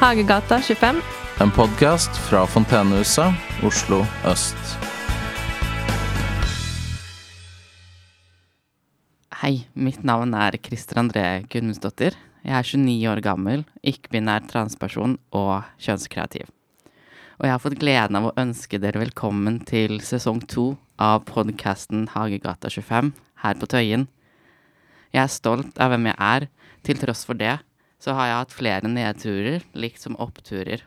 Hagegata 25. En podkast fra Fontenehuset, Oslo øst. Hei, mitt navn er Christer André Gunnmundsdottir. Jeg er 29 år gammel, ikke-binær transperson og kjønnskreativ. Og jeg har fått gleden av å ønske dere velkommen til sesong to av podkasten Hagegata 25 her på Tøyen. Jeg er stolt av hvem jeg er. Til tross for det så har jeg hatt flere nedturer, likt som oppturer.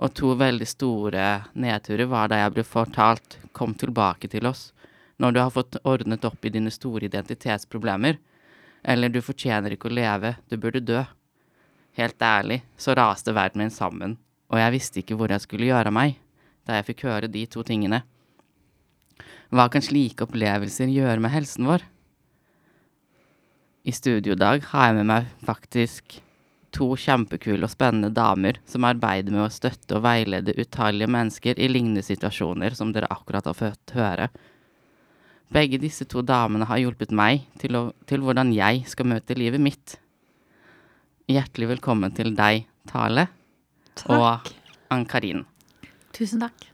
Og to veldig store nedturer var da jeg ble fortalt 'kom tilbake til oss' når du har fått ordnet opp i dine store identitetsproblemer. Eller 'du fortjener ikke å leve, du burde dø'. Helt ærlig så raste verden min sammen, og jeg visste ikke hvor jeg skulle gjøre av meg da jeg fikk høre de to tingene. Hva kan slike opplevelser gjøre med helsen vår? I studiodag har jeg med meg faktisk to kjempekule og spennende damer som arbeider med å støtte og veilede utallige mennesker i lignende situasjoner som dere akkurat har fått høre. Begge disse to damene har hjulpet meg til, å, til hvordan jeg skal møte livet mitt. Hjertelig velkommen til deg, Tale, og Ann-Karin. Tusen takk.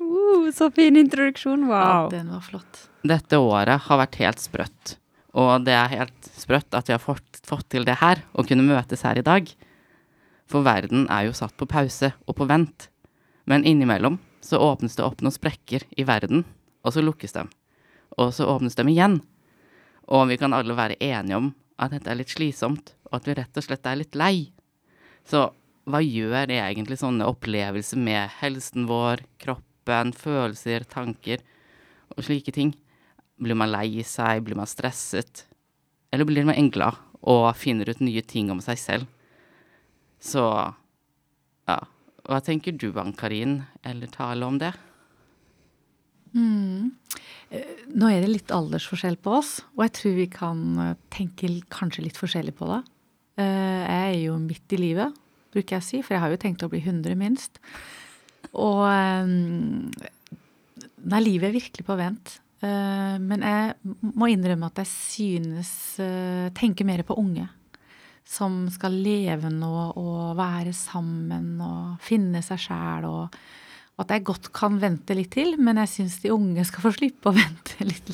Uh, så fin introduksjon. Ja, den var flott. Dette året har vært helt sprøtt, og det er helt sprøtt at vi har fått, fått til det her, å kunne møtes her i dag. For verden er jo satt på pause og på vent, men innimellom så åpnes det opp noen sprekker i verden, og så lukkes dem. Og så åpnes dem igjen. Og vi kan alle være enige om at dette er litt slitsomt, og at vi rett og slett er litt lei. Så hva gjør egentlig sånne opplevelser med helsen vår, kroppen, følelser, tanker og slike ting? Blir man lei seg, blir man stresset? Eller blir man glad og finner ut nye ting om seg selv? Så ja, hva tenker du, Ann-Karin, eller Tale, om det? Mm. Eh, Nå er det litt aldersforskjell på oss, og jeg tror vi kan eh, tenke kanskje litt forskjellig på det. Eh, Jeg er jo midt i livet, bruker jeg å si, for jeg har jo tenkt å bli 100 minst. Og livet er virkelig på vent. Eh, Men jeg må innrømme at jeg synes eh, Tenker mer på unge. Som skal leve nå og være sammen og finne seg sjæl og at jeg godt kan vente litt til, men jeg syns de unge skal få slippe å vente litt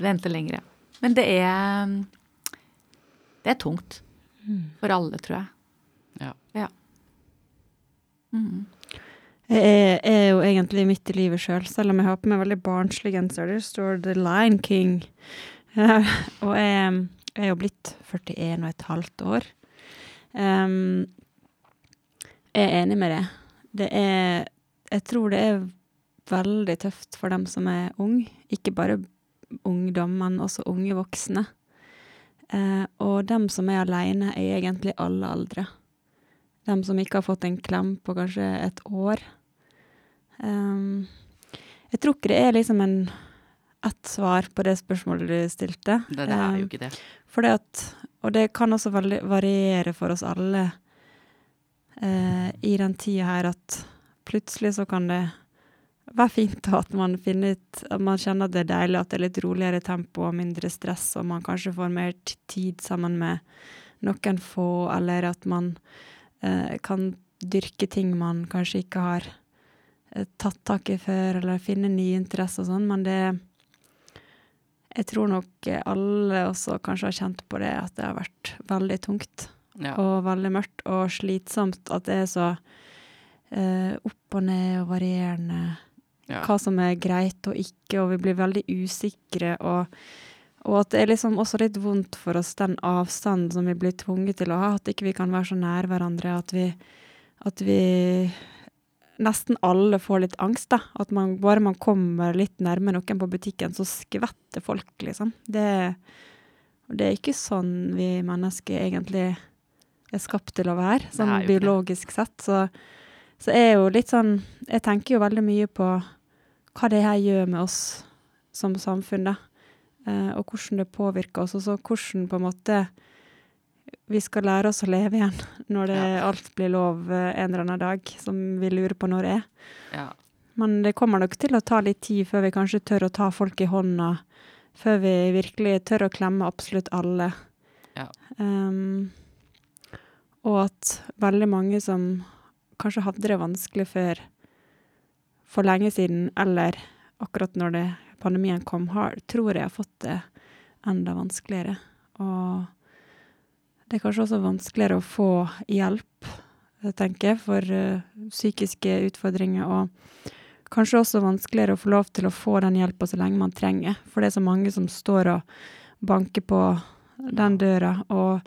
vente, lenger. Men det er Det er tungt. For alle, tror jeg. Ja. Ja. Mm. Jeg er, jo egentlig midt i livet sjøl, selv, selv om jeg har på meg veldig barnslig genser. Der står The Lion King. Eh, og jeg, jeg er jo blitt 41 og et halvt år. Um, jeg er enig med det. Det er Jeg tror det er veldig tøft for dem som er ung. Ikke bare ungdom, men også unge voksne. Uh, og dem som er aleine, er egentlig alle aldre. Dem som ikke har fått en klem på kanskje et år. Ehm, jeg tror ikke det er liksom en ett svar på det spørsmålet du stilte. Det, det er jo Ehm, ikke det. for det at, og det kan også variere for oss alle eh, i den tida her at plutselig så kan det være fint at man finner ut at man kjenner at det er deilig, at det er litt roligere tempo og mindre stress, og man kanskje får mer tid sammen med noen få, eller at man eh, kan dyrke ting man kanskje ikke har tatt tak i før, eller finne nye interesser og sånn, men det jeg tror nok eh, alle også kanskje har kjent på det, at det har vært veldig tungt Ja. og veldig mørkt og slitsomt. At det er så eh, opp og ned og varierende Ja. hva som er greit og ikke, og vi blir veldig usikre. Og, og at det er liksom også litt vondt for oss, den avstanden som vi blir tvunget til å ha. At ikke vi kan være så nær hverandre. At vi, at vi nesten alle får litt angst, da. At man, bare man kommer litt nærme noen på butikken, så skvetter folk, liksom. Det, det er ikke sånn vi mennesker egentlig er skapt til å være, sånn biologisk sett. Så, så er jo litt sånn Jeg tenker jo veldig mye på hva det her gjør med oss som samfunn, da. Eh, og hvordan det påvirker oss, og så hvordan på en måte vi skal lære oss å leve igjen når det, Ja. alt blir lov eh, en eller annen dag, som vi lurer på når det er. ja. Men det kommer nok til å ta litt tid før vi kanskje tør å ta folk i hånda. Før vi virkelig tør å klemme absolutt alle. Ja. Um, og at veldig mange som kanskje hadde det vanskelig før for lenge siden, eller akkurat når det, pandemien kom, har, tror jeg har fått det enda vanskeligere. Og det er kanskje også vanskeligere å få hjelp, jeg tenker jeg, for uh, psykiske utfordringer. Og kanskje også vanskeligere å få lov til å få den hjelpa så lenge man trenger. For det er så mange som står og banker på den døra, og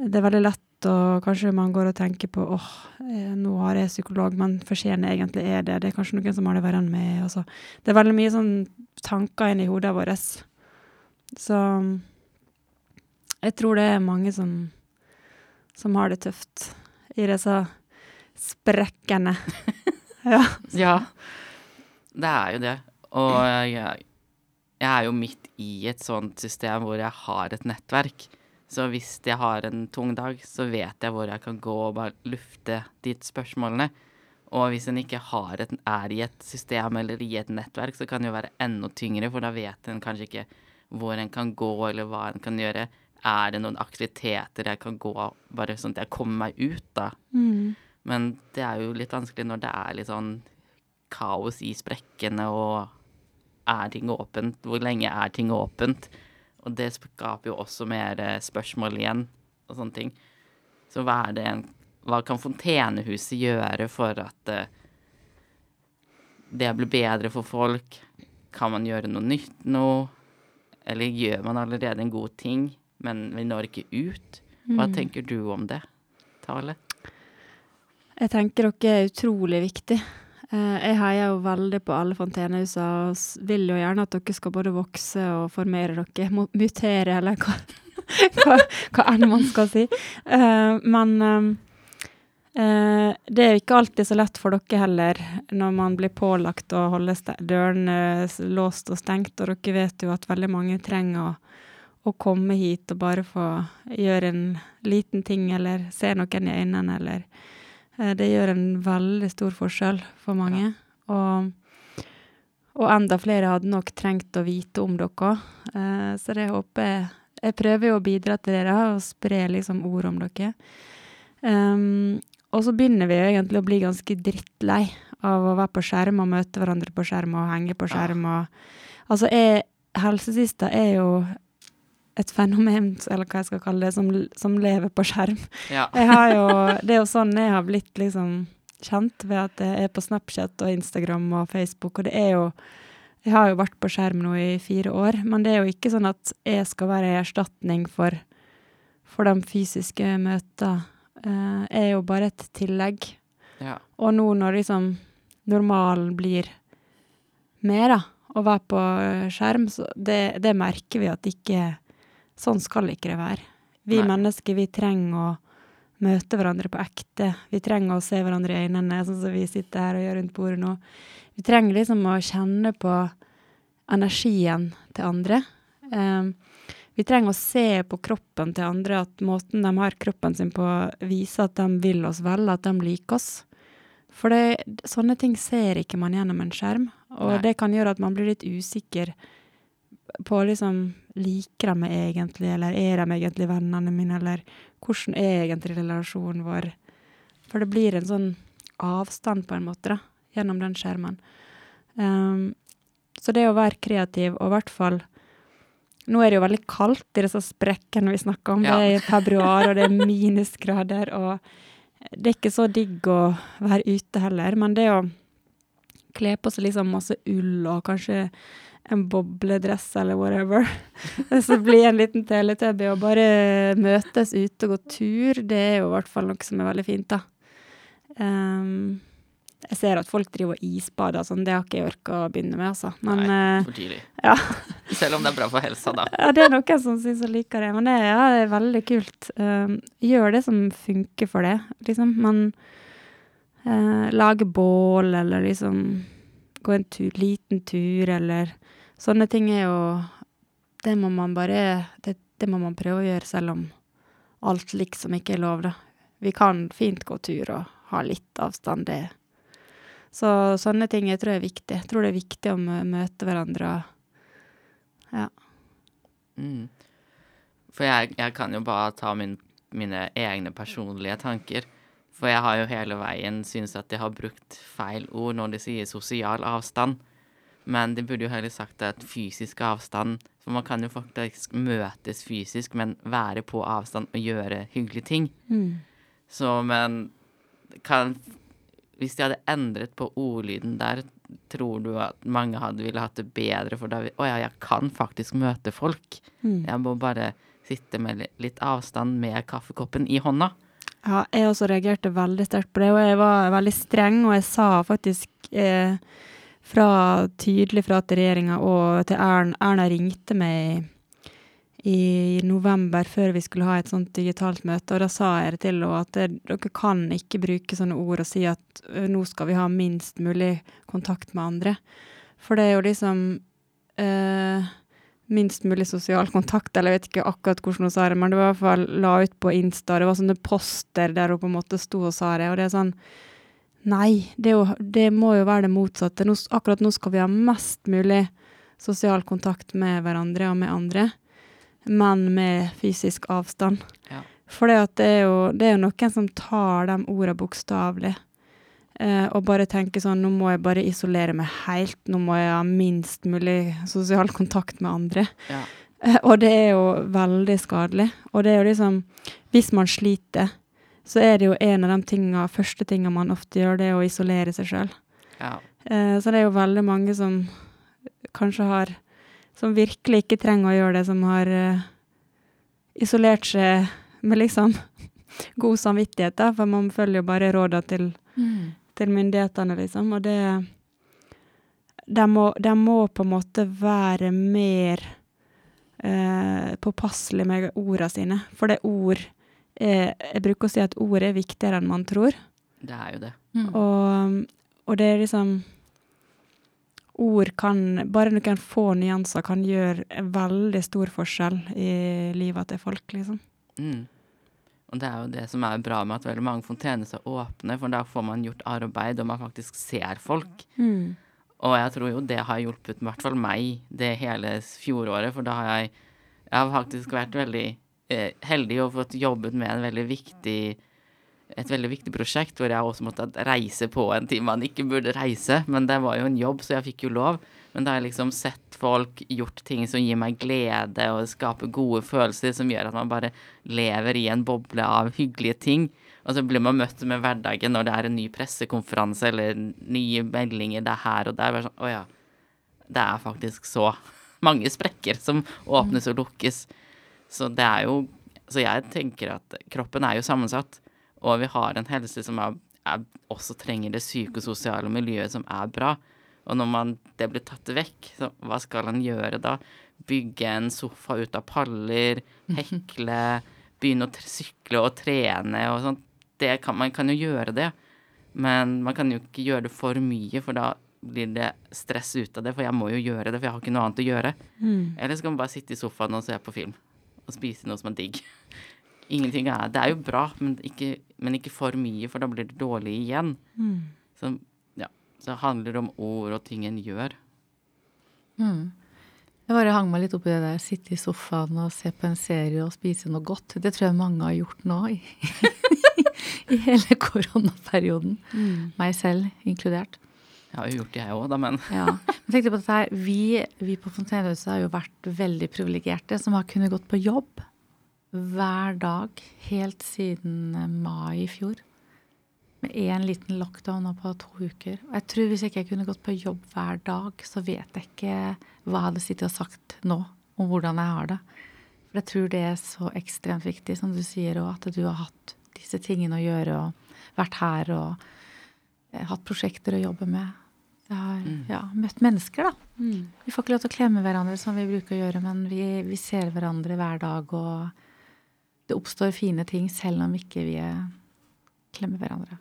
det er veldig lett og kanskje man går og tenker på åh, oh, nå har jeg psykolog, men fortjener egentlig er det. Det er kanskje noen som har det verre enn meg. Altså. Det er veldig mye sånn tanker inni hodet vårt. Så jeg tror det er mange som, som har det tøft i disse sprekkene. ja. ja. Det er jo det. Og jeg, jeg er jo midt i et sånt system hvor jeg har et nettverk. Så hvis jeg har en tung dag, så vet jeg hvor jeg kan gå og bare lufte de spørsmålene. Og hvis en ikke et, er i et system eller i et nettverk, så kan det jo være enda tyngre, for da vet en kanskje ikke hvor en kan gå, eller hva en kan gjøre. Er det noen aktiviteter jeg kan gå bare sånn at jeg kommer meg ut, da? Mm. Men det er jo litt vanskelig når det er litt sånn kaos i sprekkene, og er ting åpent? Hvor lenge er ting åpent? Og det skaper jo også mer eh, spørsmål igjen, og sånne ting. Så hva er det en Hva kan Fontenehuset gjøre for at uh, det blir bedre for folk? Kan man gjøre noe nytt nå? Eller gjør man allerede en god ting, men vi når ikke ut? Hva mm. tenker du om det, Tale? Jeg tenker dere er utrolig viktig. Eh, jeg heier jo veldig på alle fontenehusene og vil jo gjerne at dere skal både vokse og formere dere, mutere, eller hva, hva, hva enn man skal si. Uh, men uh, det er jo ikke alltid så lett for dere heller, når man blir pålagt å holde dørene låst og stengt, og dere vet jo at veldig mange trenger å, å komme hit og bare få gjøre en liten ting, eller se noen i øynene, eller Eh, det gjør en veldig stor forskjell for mange. Og, og, enda flere hadde nok trengt å vite om dere. Eh, så det håper jeg Jeg prøver jo å bidra til dere og spre liksom ord om dere. Um, og så begynner vi egentlig å bli ganske drittlei av å være på skjerm og møte hverandre på skjerm og henge på skjerm. Og, altså, jeg, helsesista er jo et fenomen, eller hva jeg skal kalle det, som, som lever på skjerm. Ja. jo, det er jo sånn jeg har blitt liksom kjent, ved at jeg er på Snapchat og Instagram og Facebook, og det er jo Jeg har jo vært på skjerm nå i fire år, men det er jo ikke sånn at jeg skal være en erstatning for, for de fysiske møtene. Uh, er jo bare et tillegg. Ja. Og nå når liksom normalen blir mer, da, å være på skjerm, så det, det merker vi at ikke Sånn skal ikke det være. Vi Nei. mennesker, vi trenger å møte hverandre på ekte. Vi trenger å se hverandre i øynene, sånn som vi sitter her og gjør rundt bordet nå. Vi trenger liksom å kjenne på energien til andre. Um, vi trenger å se på kroppen til andre, at måten de har kroppen sin på, viser at de vil oss vel, at de liker oss. For det, sånne ting ser ikke man gjennom en skjerm, og Nei. det kan gjøre at man blir litt usikker på liksom Liker de meg egentlig, eller er de egentlig vennene mine, eller hvordan er egentlig relasjonen vår? For det blir en sånn avstand, på en måte, da, gjennom den skjermen. Um, så det å være kreativ, og i hvert fall Nå er det jo veldig kaldt i disse sprekkene vi snakker om. Ja. Det er februar, og det er minusgrader, og det er ikke så digg å være ute heller. Men det å kle på seg liksom masse ull og kanskje en bobledress eller whatever. Så bli en liten teletubby og bare møtes ute og gå tur, det er jo i hvert fall noe som er veldig fint, da. Um, jeg ser at folk driver og isbader og sånn, det har ikke jeg orka å begynne med, altså. Men, Nei, eh, for tidlig. Ja. Selv om det er bra for helsa, da. Ja, det er noen som syns jeg liker det, men det, ja, det er veldig kult. Um, gjør det som funker for det, liksom. Man uh, lager bål, eller liksom gå en tur, liten tur, eller Sånne ting er jo Det må man bare det, det, må man prøve å gjøre, selv om alt liksom ikke er lov, da. Vi kan fint gå tur og ha litt avstand, det. Så sånne ting jeg tror er viktig. Jeg tror det er viktig å møte hverandre og Ja. Mm. For jeg, jeg, kan jo bare ta min, mine egne personlige tanker. For jeg har jo hele veien syntes at jeg har brukt feil ord når de sier sosial avstand. Men de burde jo heller sagt at fysisk avstand. For man kan jo faktisk møtes fysisk, men være på avstand og gjøre hyggelige ting. Mm. Så, men kan Hvis de hadde endret på ordlyden der, tror du at mange hadde ville hatt det bedre? For da Å ja, jeg kan faktisk møte folk. Mm. Jeg må bare sitte med litt avstand med kaffekoppen i hånda. Ja, jeg også reagerte veldig sterkt på det, og jeg var veldig streng, og jeg sa faktisk eh, fra, tydelig fra til regjeringa og til Erna, Erna ringte meg i, november før vi skulle ha et sånt digitalt møte, og da sa jeg det til henne at det, dere kan ikke bruke sånne ord og si at nå skal vi ha minst mulig kontakt med andre. For det er jo liksom eh, minst mulig sosial kontakt, eller jeg vet ikke akkurat hvordan hun sa det, men det var i hvert fall la ut på Insta, det var sånne poster der hun på en måte sto og sa det, og det er sånn Nei, det, jo, det må jo være det motsatte. Nå, akkurat nå skal vi ha mest mulig sosial kontakt med hverandre og med andre, men med fysisk avstand. Ja. For det, det, er jo, det er jo noen som tar de ordene bokstavelig. Eh, og bare tenker sånn Nå må jeg bare isolere meg helt. Nå må jeg ha minst mulig sosial kontakt med andre. Ja. Eh, og det er jo veldig skadelig. Og det er jo liksom Hvis man sliter, så er det jo en av de tinga, første tinga man ofte gjør, det er å isolere seg sjøl. Ja. Eh, så det er jo veldig mange som kanskje har Som virkelig ikke trenger å gjøre det, som har eh, isolert seg med liksom god samvittighet, da, for man følger jo bare råda til, til myndighetene, liksom, og det de må, de må på en måte være mer eh, påpasselige med orda sine, for det er ord Jeg bruker å si at ord er viktigere enn man tror. Det er jo det. Mm. Og, og det er liksom Ord kan Bare noen få nyanser kan gjøre en veldig stor forskjell i livet til folk, liksom. Mm. Og det er jo det som er bra med at veldig mange fontener er åpne, for da får man gjort arbeid, og man faktisk ser folk. Og jeg tror jo det har hjulpet i hvert fall meg det hele fjoråret, for da har jeg Jeg har faktisk vært veldig eh, heldig og fått jobbet med en veldig viktig et veldig viktig prosjekt hvor jeg også måtte reise på en time man ikke burde reise. Men det var jo en jobb, så jeg fikk jo lov. Men da har jeg liksom sett folk gjort ting som gir meg glede og skaper gode følelser, som gjør at man bare lever i en boble av hyggelige ting. Og så blir man møtt med hverdagen når det er en ny pressekonferanse eller nye meldinger det er her og der. Bare sånn, Å ja. Det er faktisk så mange sprekker som åpnes og lukkes. Så det er jo Så jeg tenker at kroppen er jo sammensatt, og vi har en helse som er, er, også trenger det psykososiale miljøet som er bra. Og når man, det blir tatt vekk, så hva skal en gjøre da? Bygge en sofa ut av paller, hekle, begynne å sykle og trene og sånt. Det kan, man kan jo gjøre det, men man kan jo ikke gjøre det for mye, for da blir det stress ut av det, for jeg må jo gjøre det, for jeg har ikke noe annet å gjøre. Eller så kan man bare sitte i sofaen og se på film og spise noe som er digg. Ingenting er Det er jo bra, men ikke, men ikke for mye, for da blir det dårlig igjen. Så ja, så det handler om ord og ting en gjør. Mm. Jeg bare hang meg litt opp i det der, sitte i sofaen og se på en serie og spise noe godt. Det tror jeg mange har gjort nå i, i hele koronaperioden. Meg selv inkludert. Jeg har jo gjort det, jeg òg, da, men Ja. Men tenkte på dette her, vi, vi på Fontenehuset har jo vært veldig privilegerte som har kunnet gått på jobb hver dag helt siden eh, mai i fjor. Med én liten lockdown på to uker. Og jeg tror hvis jeg ikke kunne gått på jobb hver dag, så vet jeg ikke hva jeg hadde sittet og sagt nå om hvordan jeg har det. For jeg tror det er så ekstremt viktig, som du sier, og at du har hatt disse tingene å gjøre og vært her og eh, hatt prosjekter å jobbe med. Jeg har ja, møtt mennesker, da. Vi får ikke lov til å klemme hverandre som vi bruker å gjøre, men vi, vi ser hverandre hver dag, og det oppstår fine ting selv om ikke vi klemmer hverandre.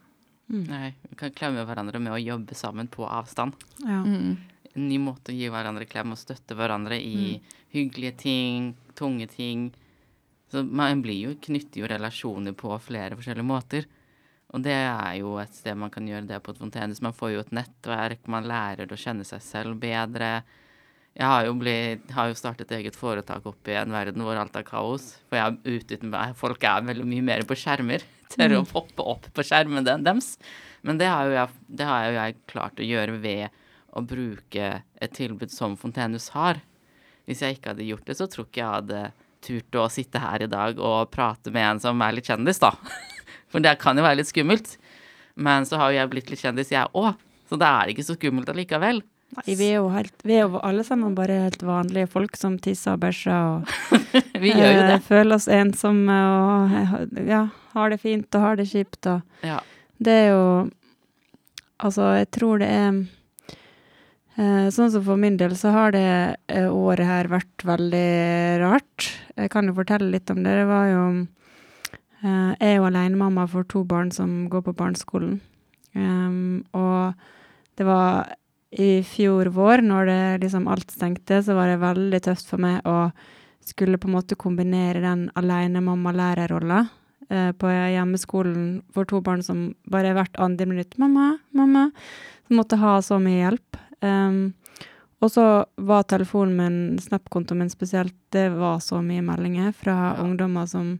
nei, vi kan klemme hverandre med å jobbe sammen på avstand. Ja. Mm. En ny måte å gi hverandre klem og støtte hverandre i hyggelige ting, tunge ting. Så man blir jo, knytter jo relasjoner på flere forskjellige måter. Og det er jo et sted man kan gjøre det på et fontenehus. Man får jo et nettverk, man lærer å kjenne seg selv bedre. Jeg har jo, blitt, har jo startet eget foretak opp i en verden hvor alt er kaos. For jeg er ute uten meg. Folk er veldig mye mer på skjermer. Tør å hoppe opp på skjermen den deres. Men det har, jo jeg, det har jo jeg klart å gjøre ved å bruke et tilbud som Fontenus har. Hvis jeg ikke hadde gjort det, så tror ikke jeg hadde turt å sitte her i dag og prate med en som er litt kjendis, da. For det kan jo være litt skummelt. Men så har jo jeg blitt litt kjendis, jeg òg. Så da er det ikke så skummelt allikevel. Nei, vi er jo, helt, vi er jo alle sammen bare helt vanlige folk som tisser og bæsjer og Vi gjør jo det. eh, føler oss ensomme og ja, har det fint og har det kjipt og Ja. Det er jo Altså, jeg tror det er eh, Sånn som for min del, så har det eh, året her vært veldig rart. Jeg kan jo fortelle litt om det. Det var jo Jeg er jo alenemamma for to barn som går på barneskolen. Um, og det var i fjor vår, når det liksom alt stengte, så var det veldig tøft for meg å skulle på en måte kombinere den alenemamma-lærerrolla uh, på hjemmeskolen for to barn som bare hvert andre minutt 'Mamma, mamma', som måtte ha så mye hjelp. Um, og så var telefonen min, Snap-kontoen min spesielt, det var så mye meldinger fra Ja. ungdommer som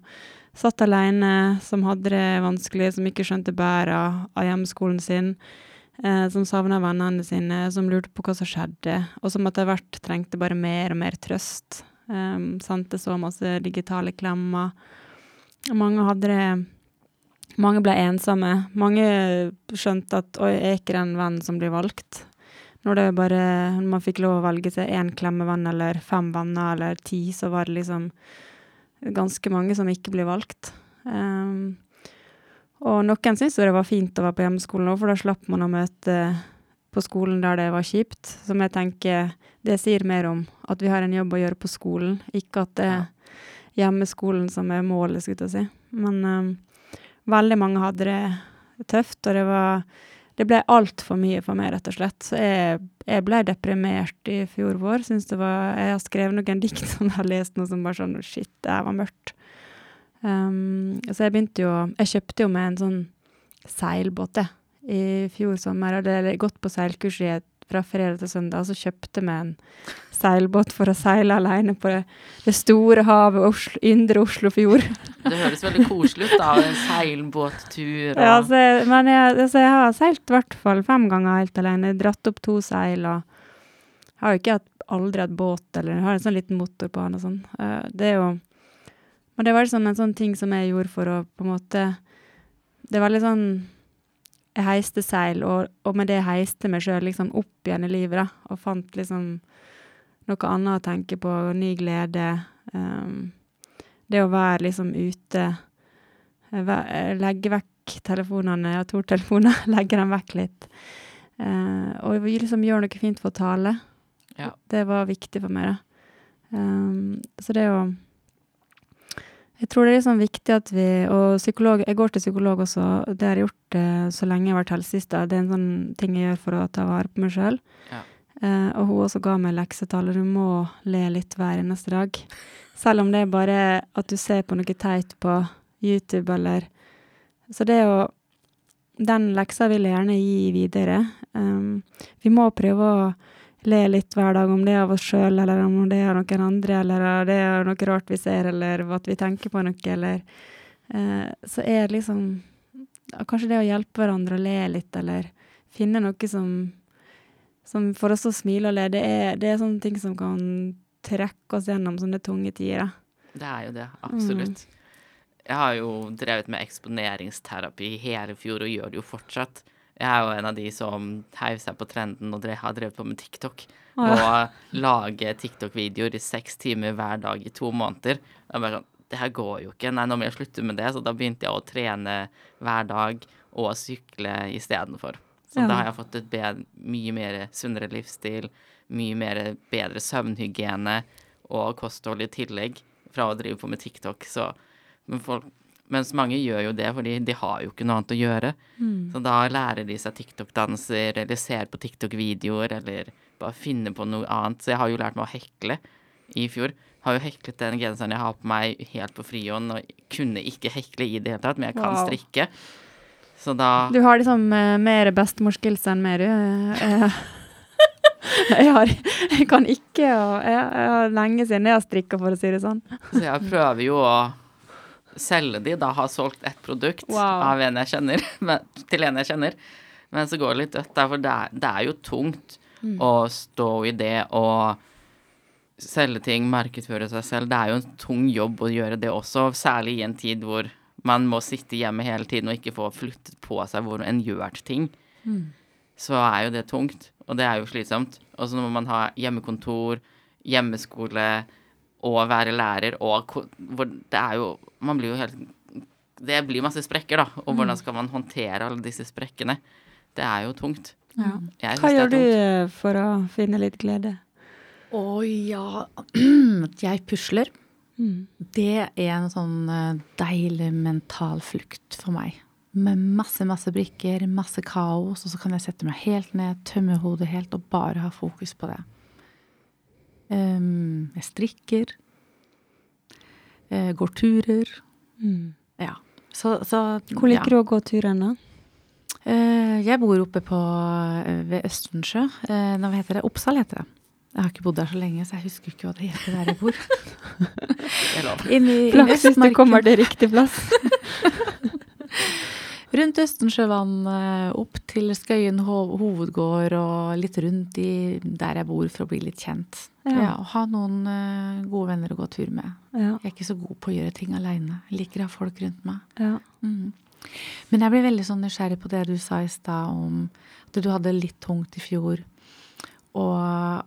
satt alene, som hadde det vanskelig, som ikke skjønte bæret av hjemmeskolen sin, eh, som savna vennene sine, som lurte på hva som skjedde, og som etter hvert trengte bare mer og mer trøst. Eh, sendte så masse digitale klemmer. Og Mange hadde det Mange ble ensomme. Mange skjønte at oi, jeg er ikke den vennen som blir valgt. Når det bare man fikk lov å velge seg én klemmevenn eller fem venner eller ti, så var det liksom ganske mange som ikke blir valgt. Um, og noen syntes det var fint å være på hjemmeskolen òg, for da slapp man å møte på skolen der det var kjipt. Som jeg tenker det sier mer om at vi har en jobb å gjøre på skolen, ikke at det er hjemmeskolen som er målet, skulle jeg si. Men um, veldig mange hadde det tøft, og det var Det ble altfor mye for meg, rett og slett. Så jeg, jeg ble deprimert i fjor vår. Var Jeg har skrevet noen dikt som jeg har lest nå som bare sånn Shit, det her var mørkt. Um, så jeg begynte jo Jeg kjøpte jo med en sånn seilbåt, jeg, i fjor sommer. Jeg hadde gått på seilkurs i et, fra fredag til søndag, og så kjøpte vi en seilbåt for å seile alene på det, det store havet, Oslo, indre Oslofjord. Det høres veldig koselig ut, da. En seilbåttur og Ja, så jeg, men jeg, altså jeg har seilt i hvert fall fem ganger helt alene. Dratt opp to seil og har jo ikke hatt, aldri hatt båt, eller jeg har en sånn liten motor på den og sånn. Eh, det er jo Men det var liksom en sånn ting som jeg gjorde for å på en måte Det er veldig sånn Jeg heiste seil, og, og med det heiste meg sjøl liksom opp igjen i livet, da. Og fant liksom noe annet å tenke på, ny glede. Um, det å være liksom ute eh, eh, Legge vekk telefonene. Jeg har to telefoner. Legge dem vekk litt. Uh, og liksom gjøre noe fint for å tale. Ja. Det var viktig for meg, da. Um, så det jo Jeg tror det er liksom viktig at vi Og psykolog Jeg går til psykolog også. Det har jeg gjort eh, så lenge jeg har vært helsesista. Det er en sånn ting jeg gjør for å ta vare på meg sjøl. Ja. Eh, og hun også ga meg leksetallet. Du må le litt hver eneste dag. Selv om det er bare at du ser på noe teit på YouTube eller Så det å Den leksa vil jeg gjerne gi videre. Um, vi må prøve å le litt hver dag, om det er av oss sjøl, eller om det er noen andre, eller om det er noe rart vi ser, eller at vi tenker på noe, eller eh, Så er det liksom Kanskje det å hjelpe hverandre å le litt, eller finne noe som som får oss til å smile og le, det er, det er sånne ting som kan trekke oss gjennom sånne tunge tider. Det er jo det, absolutt. Jeg har jo drevet med eksponeringsterapi hele fjor, og gjør det jo fortsatt. Jeg er jo en av de som heiv seg på trenden og har drevet på med TikTok. Å, ja. Og lage TikTok-videoer i seks timer hver dag i to måneder. Jeg bare sånn, det her går jo ikke. Nei, nå må jeg slutte med det. Så da begynte jeg å trene hver dag og sykle istedenfor. Så Ja. da har jeg fått et bedre, mye mer sunnere livsstil, mye mer bedre søvnhygiene og kosthold i tillegg fra å drive på med TikTok. Så, men folk, mens mange gjør jo det, fordi de har jo ikke noe annet å gjøre. Mm. Så da lærer de seg TikTok-danser, eller ser på TikTok-videoer, eller bare finner på noe annet. Så jeg har jo lært meg å hekle i fjor. Har jo heklet den genseren jeg har på meg helt på frihånd, og kunne ikke hekle i det hele tatt, men jeg kan Wow. strikke. Så da Du har liksom uh, mer bestemorskills enn meg, du. Eh, Jeg, har, jeg kan ikke og jeg, jeg har lenge siden jeg har strikka, for å si det sånn. Så jeg prøver jo å selge de, da har solgt ett produkt Wow. av en jeg kjenner, men, til en jeg kjenner. Men så går det litt dødt, der, for det er, det er jo tungt å stå i det og selge ting, markedsføre seg selv. Det er jo en tung jobb å gjøre det også, særlig i en tid hvor man må sitte hjemme hele tiden og ikke få flyttet på seg hvor en gjør ting. Så er jo det tungt, og det er jo slitsomt. Og så må man ha hjemmekontor, hjemmeskole og være lærer og hvor det er jo Man blir jo helt Det blir masse sprekker, da. Og hvordan skal man håndtere alle disse sprekkene? Det er jo tungt. Ja. Hva gjør du eh, for å finne litt glede? Å ja Jeg pusler. Mm. Det er en sånn eh, deilig mental flukt for meg. Med masse, masse brikker, masse kaos, og så kan jeg sette meg helt ned, tømme hodet helt og bare ha fokus på det. Ehm, jeg strikker. eh, går turer. Mm. Ja. Så, så Hvor liker du å gå turen, da? Eh, jeg bor oppe på, eh, ved Østensjø. Uh, nå, hva heter det? Oppsal heter det. Jeg har ikke bodd der så lenge, så jeg husker ikke hva det heter der jeg bor. Flaks hvis du kommer til riktig plass. Rundt Østensjøvann, eh, opp til Skøyen hovedgård og litt rundt i der jeg bor for å bli litt kjent. Ja. Ja, og ha noen eh, gode venner å gå tur med. Ja, Jeg er ikke så god på å gjøre ting aleine. Jeg liker å ha folk rundt meg. ja. Mm. Men jeg ble veldig sånn nysgjerrig på det du sa i stad om at du hadde litt tungt i fjor. Og,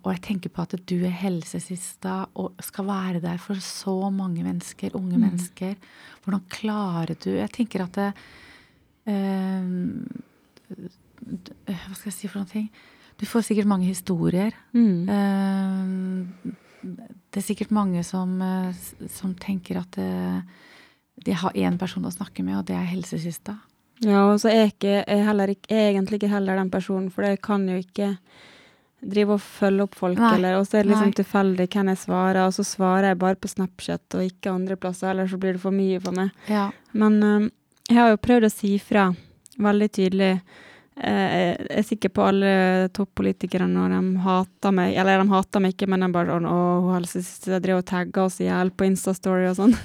og jeg tenker på at du er helsesista og skal være der for så mange mennesker, unge mennesker. Hvordan klarer du Jeg tenker at det, Hva skal jeg si for noen ting? Du får sikkert mange historier. Mm. Eh, det er sikkert mange som, eh, som tenker at eh, de har én person å snakke med, og det er helsesista. Ja, og så er jeg ikke, er heller ikke, er egentlig ikke heller den personen, for jeg kan jo ikke drive og følge opp folk, Nei, eller, og så er det liksom nei. tilfeldig hvem jeg svarer, og så svarer jeg bare på Snapchat og ikke andre plasser, eller så blir det for mye for meg. Ja. Men øhm, jeg har jo prøvd å si fra veldig tydelig. Eh, jeg er sikker på alle toppolitikere når de hater meg, eller de hater meg ikke, men de bare sånn Å, hun helsesøster driver og tagger oss i hjel på Instastory og sånn.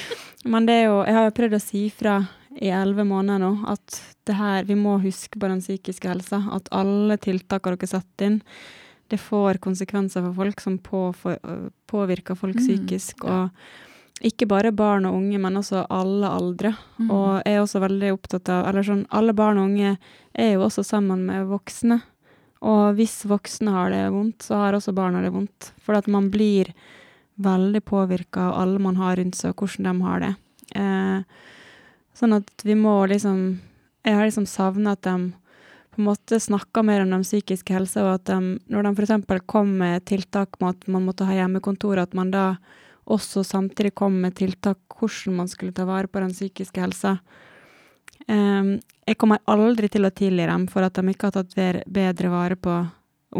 men det er jo Jeg har jo prøvd å si fra i elleve måneder nå at det her, vi må huske på den psykiske helsa. At alle tiltakene dere setter inn, det får konsekvenser for folk som på, for, påvirker folk Mm, psykisk. ja. Ikke bare barn og unge, men også alle aldre. Mm. Og jeg er også veldig opptatt av Eller sånn, alle barn og unge er jo også sammen med voksne. Og hvis voksne har det vondt, så har også barna det vondt. For at man blir veldig påvirka av alle man har rundt seg, og hvordan de har det. Eh, sånn at vi må liksom Jeg har liksom savna at de på en måte snakka mer om den psykiske helsa, og at de, når de f.eks. kom med tiltak med at man måtte ha hjemmekontor, at man da også samtidig kom med tiltak hvordan man skulle ta vare på den psykiske helsa. Em, jeg kommer aldri til å tilgi dem for at de ikke har tatt bedre vare på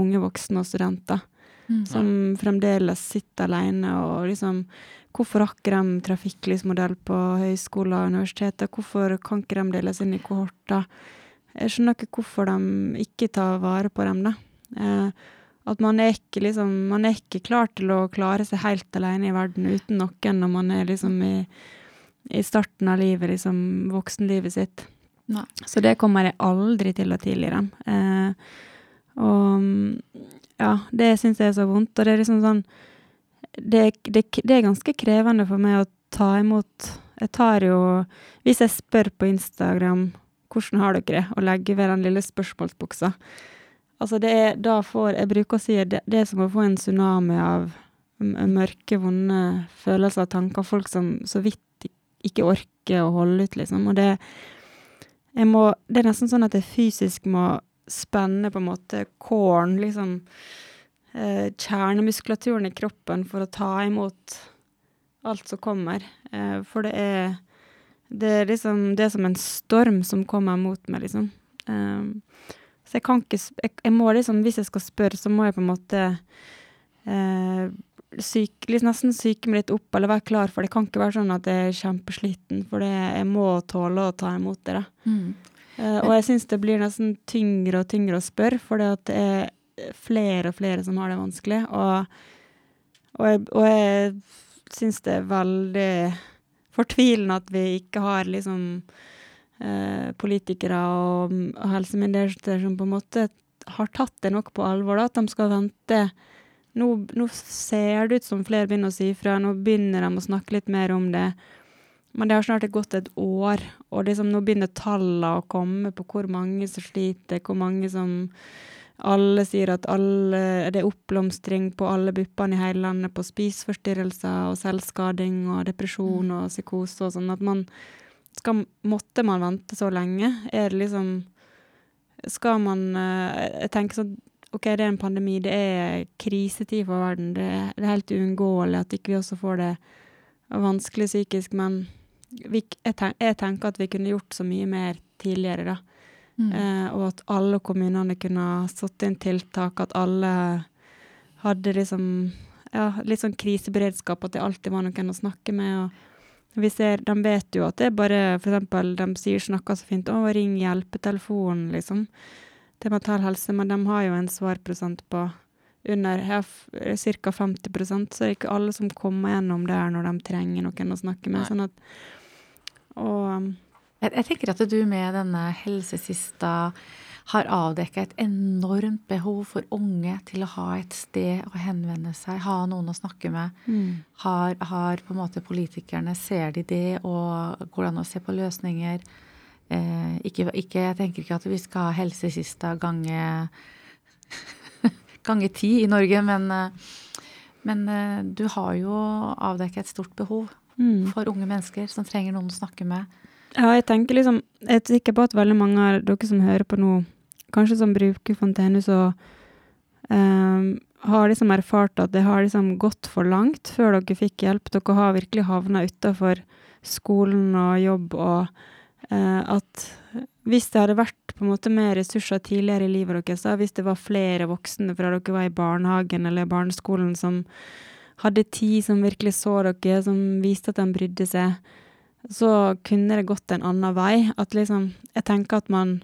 unge voksne og studenter, Mm. som fremdeles sitter alene og liksom Hvorfor har ikke de trafikklysmodell på høyskoler og universiteter? Hvorfor kan ikke de deles inn i kohorter? Jeg skjønner ikke hvorfor de ikke tar vare på dem, da. Eh, at man er ikke liksom Man er ikke klar til å klare seg helt alene i verden uten noen når man er liksom i, i starten av livet, liksom voksenlivet sitt. Nei. Så det kommer jeg aldri til å tilgi dem. Eh, og ja, det syns jeg er så vondt. Og det er liksom sånn det, det, det er ganske krevende for meg å ta imot Jeg tar jo Hvis jeg spør på Instagram hvordan har dere det, og legger ved den lille spørsmålsbuksa Altså, det er da får Jeg bruker å si det, det er som å få en tsunami av mørke, vonde følelser og tanker. Folk som så vidt ikke orker å holde ut, liksom. Og det må, Det er nesten sånn at jeg fysisk må spenne på en måte kåren, liksom eh, kjernemuskulaturen i kroppen for å ta imot alt som kommer. Eh, for det er det er liksom Det er som en storm som kommer mot meg, liksom. Eh, så jeg kan ikke jeg, jeg må liksom Hvis jeg skal spørre, så må jeg på en måte eh, syk, liksom nesten syke meg litt opp, eller være klar for det. Det kan ikke være sånn at jeg er kjempesliten, for det, jeg må tåle å ta imot det. Mm. Eh, og jeg syns det blir nesten tyngre og tyngre å spørre, for det at det er flere og flere som har det vanskelig. Og, og jeg, og jeg syns det er veldig fortvilende at vi ikke har liksom politikere og, og helsemyndigheter som på en måte har tatt det nok på alvor, da, at de skal vente. Nå, nå ser det ut som flere begynner å si fra, nå begynner de å snakke litt mer om det. Men det har snart gått et år, og liksom nå begynner tallene å komme på hvor mange som sliter, hvor mange som Alle sier at alle, det er oppblomstring på alle buppene i hele landet på spiseforstyrrelser og selvskading og depresjon og psykose og sånn. At man skal Måtte man vente så lenge? Er det liksom Skal man eh, Jeg tenker sånn OK, det er en pandemi, det er krisetid for verden. Det, det er helt uunngåelig at ikke vi også får det vanskelig psykisk, men vi, jeg, ten, jeg tenker at vi kunne gjort så mye mer tidligere, da. Mm. Eh, og at alle kommunene kunne satt inn tiltak, at alle hadde liksom ja, litt sånn kriseberedskap, at det alltid var noen å snakke med. og vi ser, De vet jo at det er bare eksempel, De sier snakker så fint 'Å, ring hjelpetelefonen', liksom. Til Mental Helse, men de har jo en svarprosent på under ca. 50% så det er ikke alle som kommer gjennom der når de trenger noen å snakke med. Nei. sånn at og Jeg, jeg tenker at du med denne helsesista har avdekka et enormt behov for unge til å ha et sted å henvende seg, ha noen å snakke med. Har, har på en måte politikerne Ser de det, og går det an å se på løsninger? Eh, ikke, ikke, jeg tenker ikke at vi skal ha helsesista gange gange ti i Norge, men, eh, men eh, du har jo avdekket et stort behov mm. for unge mennesker som trenger noen å snakke med. Ja, jeg tenker liksom Jeg er sikker på at veldig mange av dere som hører på nå, kanskje som bruker Fontenehus og um, har liksom erfart at det har liksom gått for langt før dere fikk hjelp. Dere har virkelig havna utafor skolen og jobb, og uh, at hvis det hadde vært på en måte mer ressurser tidligere i livet deres, hvis det var flere voksne fra dere var i barnehagen eller barneskolen som hadde tid, som virkelig så dere, som viste at de brydde seg, så kunne det gått en annen vei. At liksom Jeg tenker at man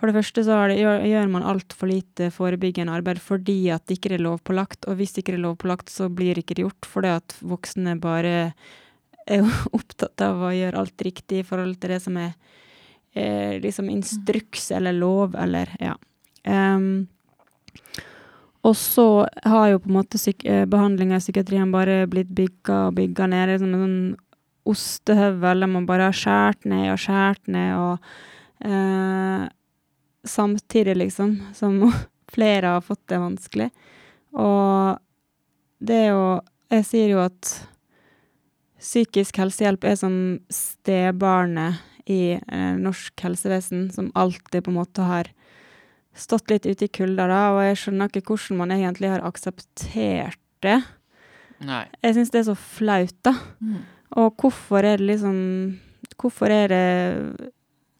For det første så det, gjør, gjør man altfor lite forebyggende arbeid fordi at det ikke er lovpålagt, og hvis det ikke er lovpålagt, så blir det ikke gjort fordi at voksne bare er opptatt av å gjøre alt riktig i forhold til det som er eh, liksom instruks eller lov eller ja. Um, og så har jo på en måte eh, behandlinga i psykiatrien bare blitt bygga og bygga ned. Liksom en sånn ostehøvel der man bare har skåret ned og skåret ned, og eh, samtidig, liksom, som flere har fått det vanskelig. Og det er jo Jeg sier jo at psykisk helsehjelp er som stebarnet i eh, norsk helsevesen, som alltid på en måte har stått litt ute i kulda, da, og jeg skjønner ikke hvordan man egentlig har akseptert det. Nei. Jeg syns det er så flaut, da. Og hvorfor er det liksom Hvorfor er det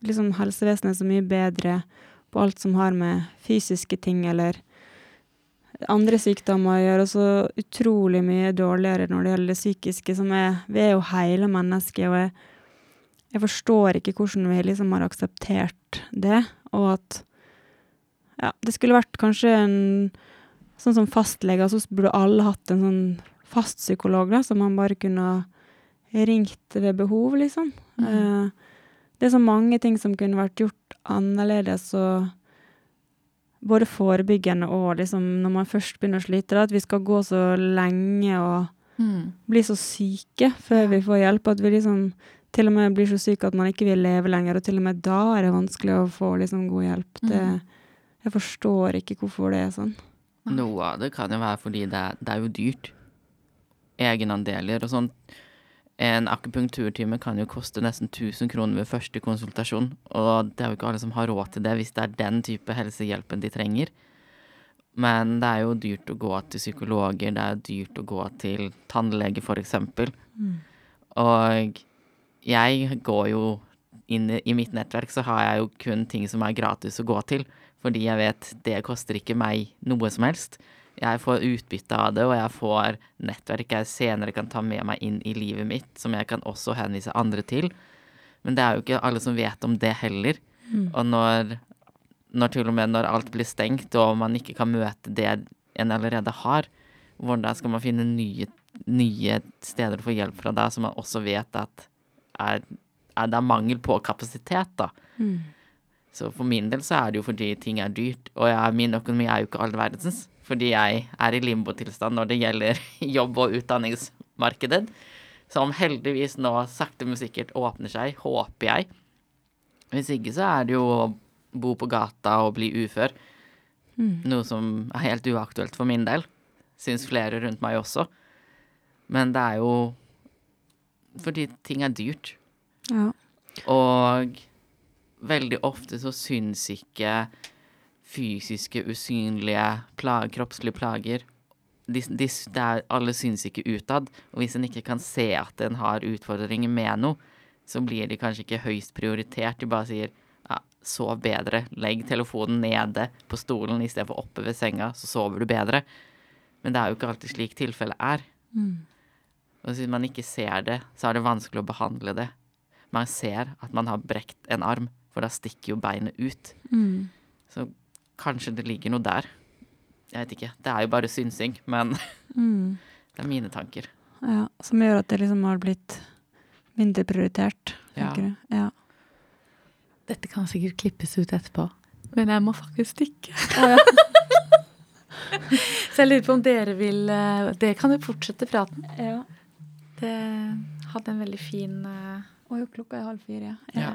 liksom helsevesenet så mye bedre på alt som har med fysiske ting eller andre sykdommer å gjøre, og så utrolig mye dårligere når det gjelder det psykiske, som er Vi er jo hele mennesker, og jeg, jeg forstår ikke hvordan vi liksom har akseptert det, og at Ja, det skulle vært kanskje en Sånn som fastleger, så burde alle hatt en sånn fast psykolog, da, som man bare kunne ha ringt ved behov, liksom. Mm. det er så mange ting som kunne vært gjort annerledes, og både forebyggende og liksom når man først begynner å slite, at vi skal gå så lenge og Mm. bli så syke før vi får hjelp, at vi liksom til og med blir så syke at man ikke vil leve lenger, og til og med da er det vanskelig å få liksom god hjelp. Det, Mhm. jeg forstår ikke hvorfor det er sånn. Noe av det kan jo være fordi det det er jo dyrt. Egenandeler og sånn. En akupunkturtime kan jo koste nesten 1000 kroner ved første konsultasjon. Og det er jo ikke alle som har råd til det hvis det er den type helsehjelpen de trenger. Men det er jo dyrt å gå til psykologer, det er dyrt å gå til tannlege f.eks. Og jeg går jo inn i, i mitt nettverk, så har jeg jo kun ting som er gratis å gå til. Fordi jeg vet det koster ikke meg noe som helst. Jeg får utbytte av det, og jeg får nettverk jeg senere kan ta med meg inn i livet mitt, som jeg kan også henvise andre til. Men det er jo ikke alle som vet om det heller. Og når når til og med når alt blir stengt og man ikke kan møte det en allerede har, hvordan skal man finne nye, nye steder få hjelp fra da, som man også vet at er, er det er mangel på kapasitet, da. Mm. Så for min del så er det jo fordi ting er dyrt, og jeg, min økonomi er jo ikke all verdens. Fordi jeg er i limbotilstand når det gjelder jobb- og utdanningsmarkedet. Som heldigvis nå sakte, men sikkert åpner seg, håper jeg. Hvis ikke så er det jo å bo på gata og bli ufør. Mm. Noe som er helt uaktuelt for min del. Syns flere rundt meg også. Men det er jo fordi ting er dyrt. Ja. Og veldig ofte så syns ikke fysiske, usynlige plag, kroppslige plager de, de, er, Alle syns ikke utad. Og hvis en ikke kan se at en har utfordringer med noe, så blir de kanskje ikke høyst prioritert. De bare sier ja, sov bedre, legg telefonen nede på stolen istedenfor oppe ved senga, så sover du bedre. Men det er jo ikke alltid slik tilfellet er. Mm. Og hvis man ikke ser det, så er det vanskelig å behandle det. Man ser at man har brekt en arm, for da stikker jo beinet ut. Mm. Så kanskje det ligger noe der. Jeg vet ikke. Det er jo bare synsing, men Mm. det er mine tanker. Ja, som gjør at det liksom har blitt mindre prioritert, Ja. tenker du? Ja. Dette kan sikkert klippes ut etterpå, men jeg må faktisk stikke. Så jeg lurer på om dere vil det Dere kan jo fortsette praten. ja. Det hadde en veldig fin eh, Oi, klokka er halv fire, ja. Ja.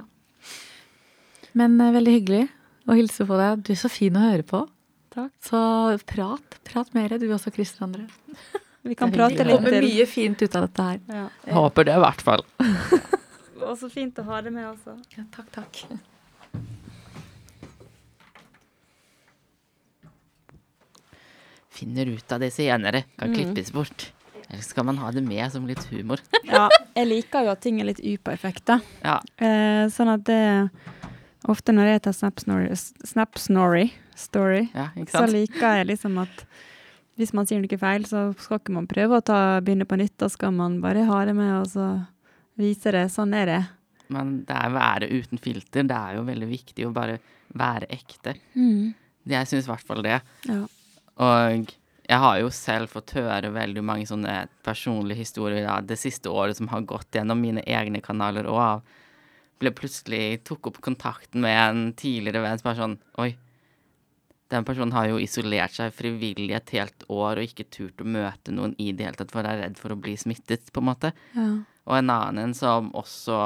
Men eh, veldig hyggelig å hilse på deg. Du er så fin å høre på. Takk. Så prat. Prat mer, du også, Christer André. Vi kan prate litt prate Det kommer mye fint ut av dette her. Ja. Håper det, i hvert fall. Og så fint å ha det med, altså. Ja, takk, takk. Finner ut av det senere. Kan Mm. klippes bort. Eller skal man ha det med som litt humor? Ja, jeg liker jo at ting er litt U-på-effekt, da. Ja. Eh, sånn at det Ofte når jeg tar Snap-snorry, snap story, ja så liker jeg liksom at hvis man sier noe feil, så skal ikke man prøve å ta, begynne på nytt. Da skal man bare ha det med og så vise det. Sånn er det. Men det er være uten filter. Det er jo veldig viktig å bare være ekte. Mm. Jeg syns i hvert fall det. Ja. Og jeg har jo selv fått høre veldig mange sånne personlige historier ja, det siste året som har gått gjennom mine egne kanaler og av ble plutselig tok opp kontakten med en tidligere venn som var sånn Oi, den personen har jo isolert seg frivillig et helt år og ikke turt å møte noen i det hele tatt, for er redd for å bli smittet, på en måte. Ja. Og en annen en som også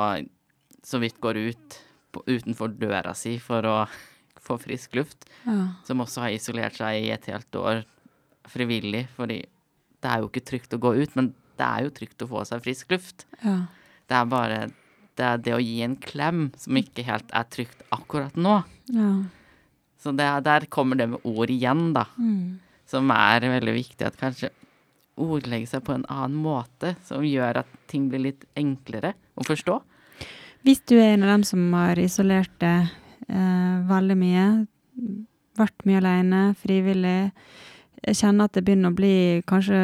så vidt går ut på, utenfor døra si for å få frisk luft ja. som også har isolert seg i et helt år frivillig, fordi det er jo ikke trygt å gå ut, men det er jo trygt å få seg frisk luft. ja. Det er bare det, det å gi en klem som ikke helt er trygt akkurat nå. ja. Så det, er- der kommer det med ord igjen, da, Mm. som er veldig viktig at kanskje ordlegge seg på en annen måte, som gjør at ting blir litt enklere å forstå. Hvis du er en av dem som har isolert deg eh, veldig mye, vært mye alene, frivillig, jeg kjenner at det begynner å bli kanskje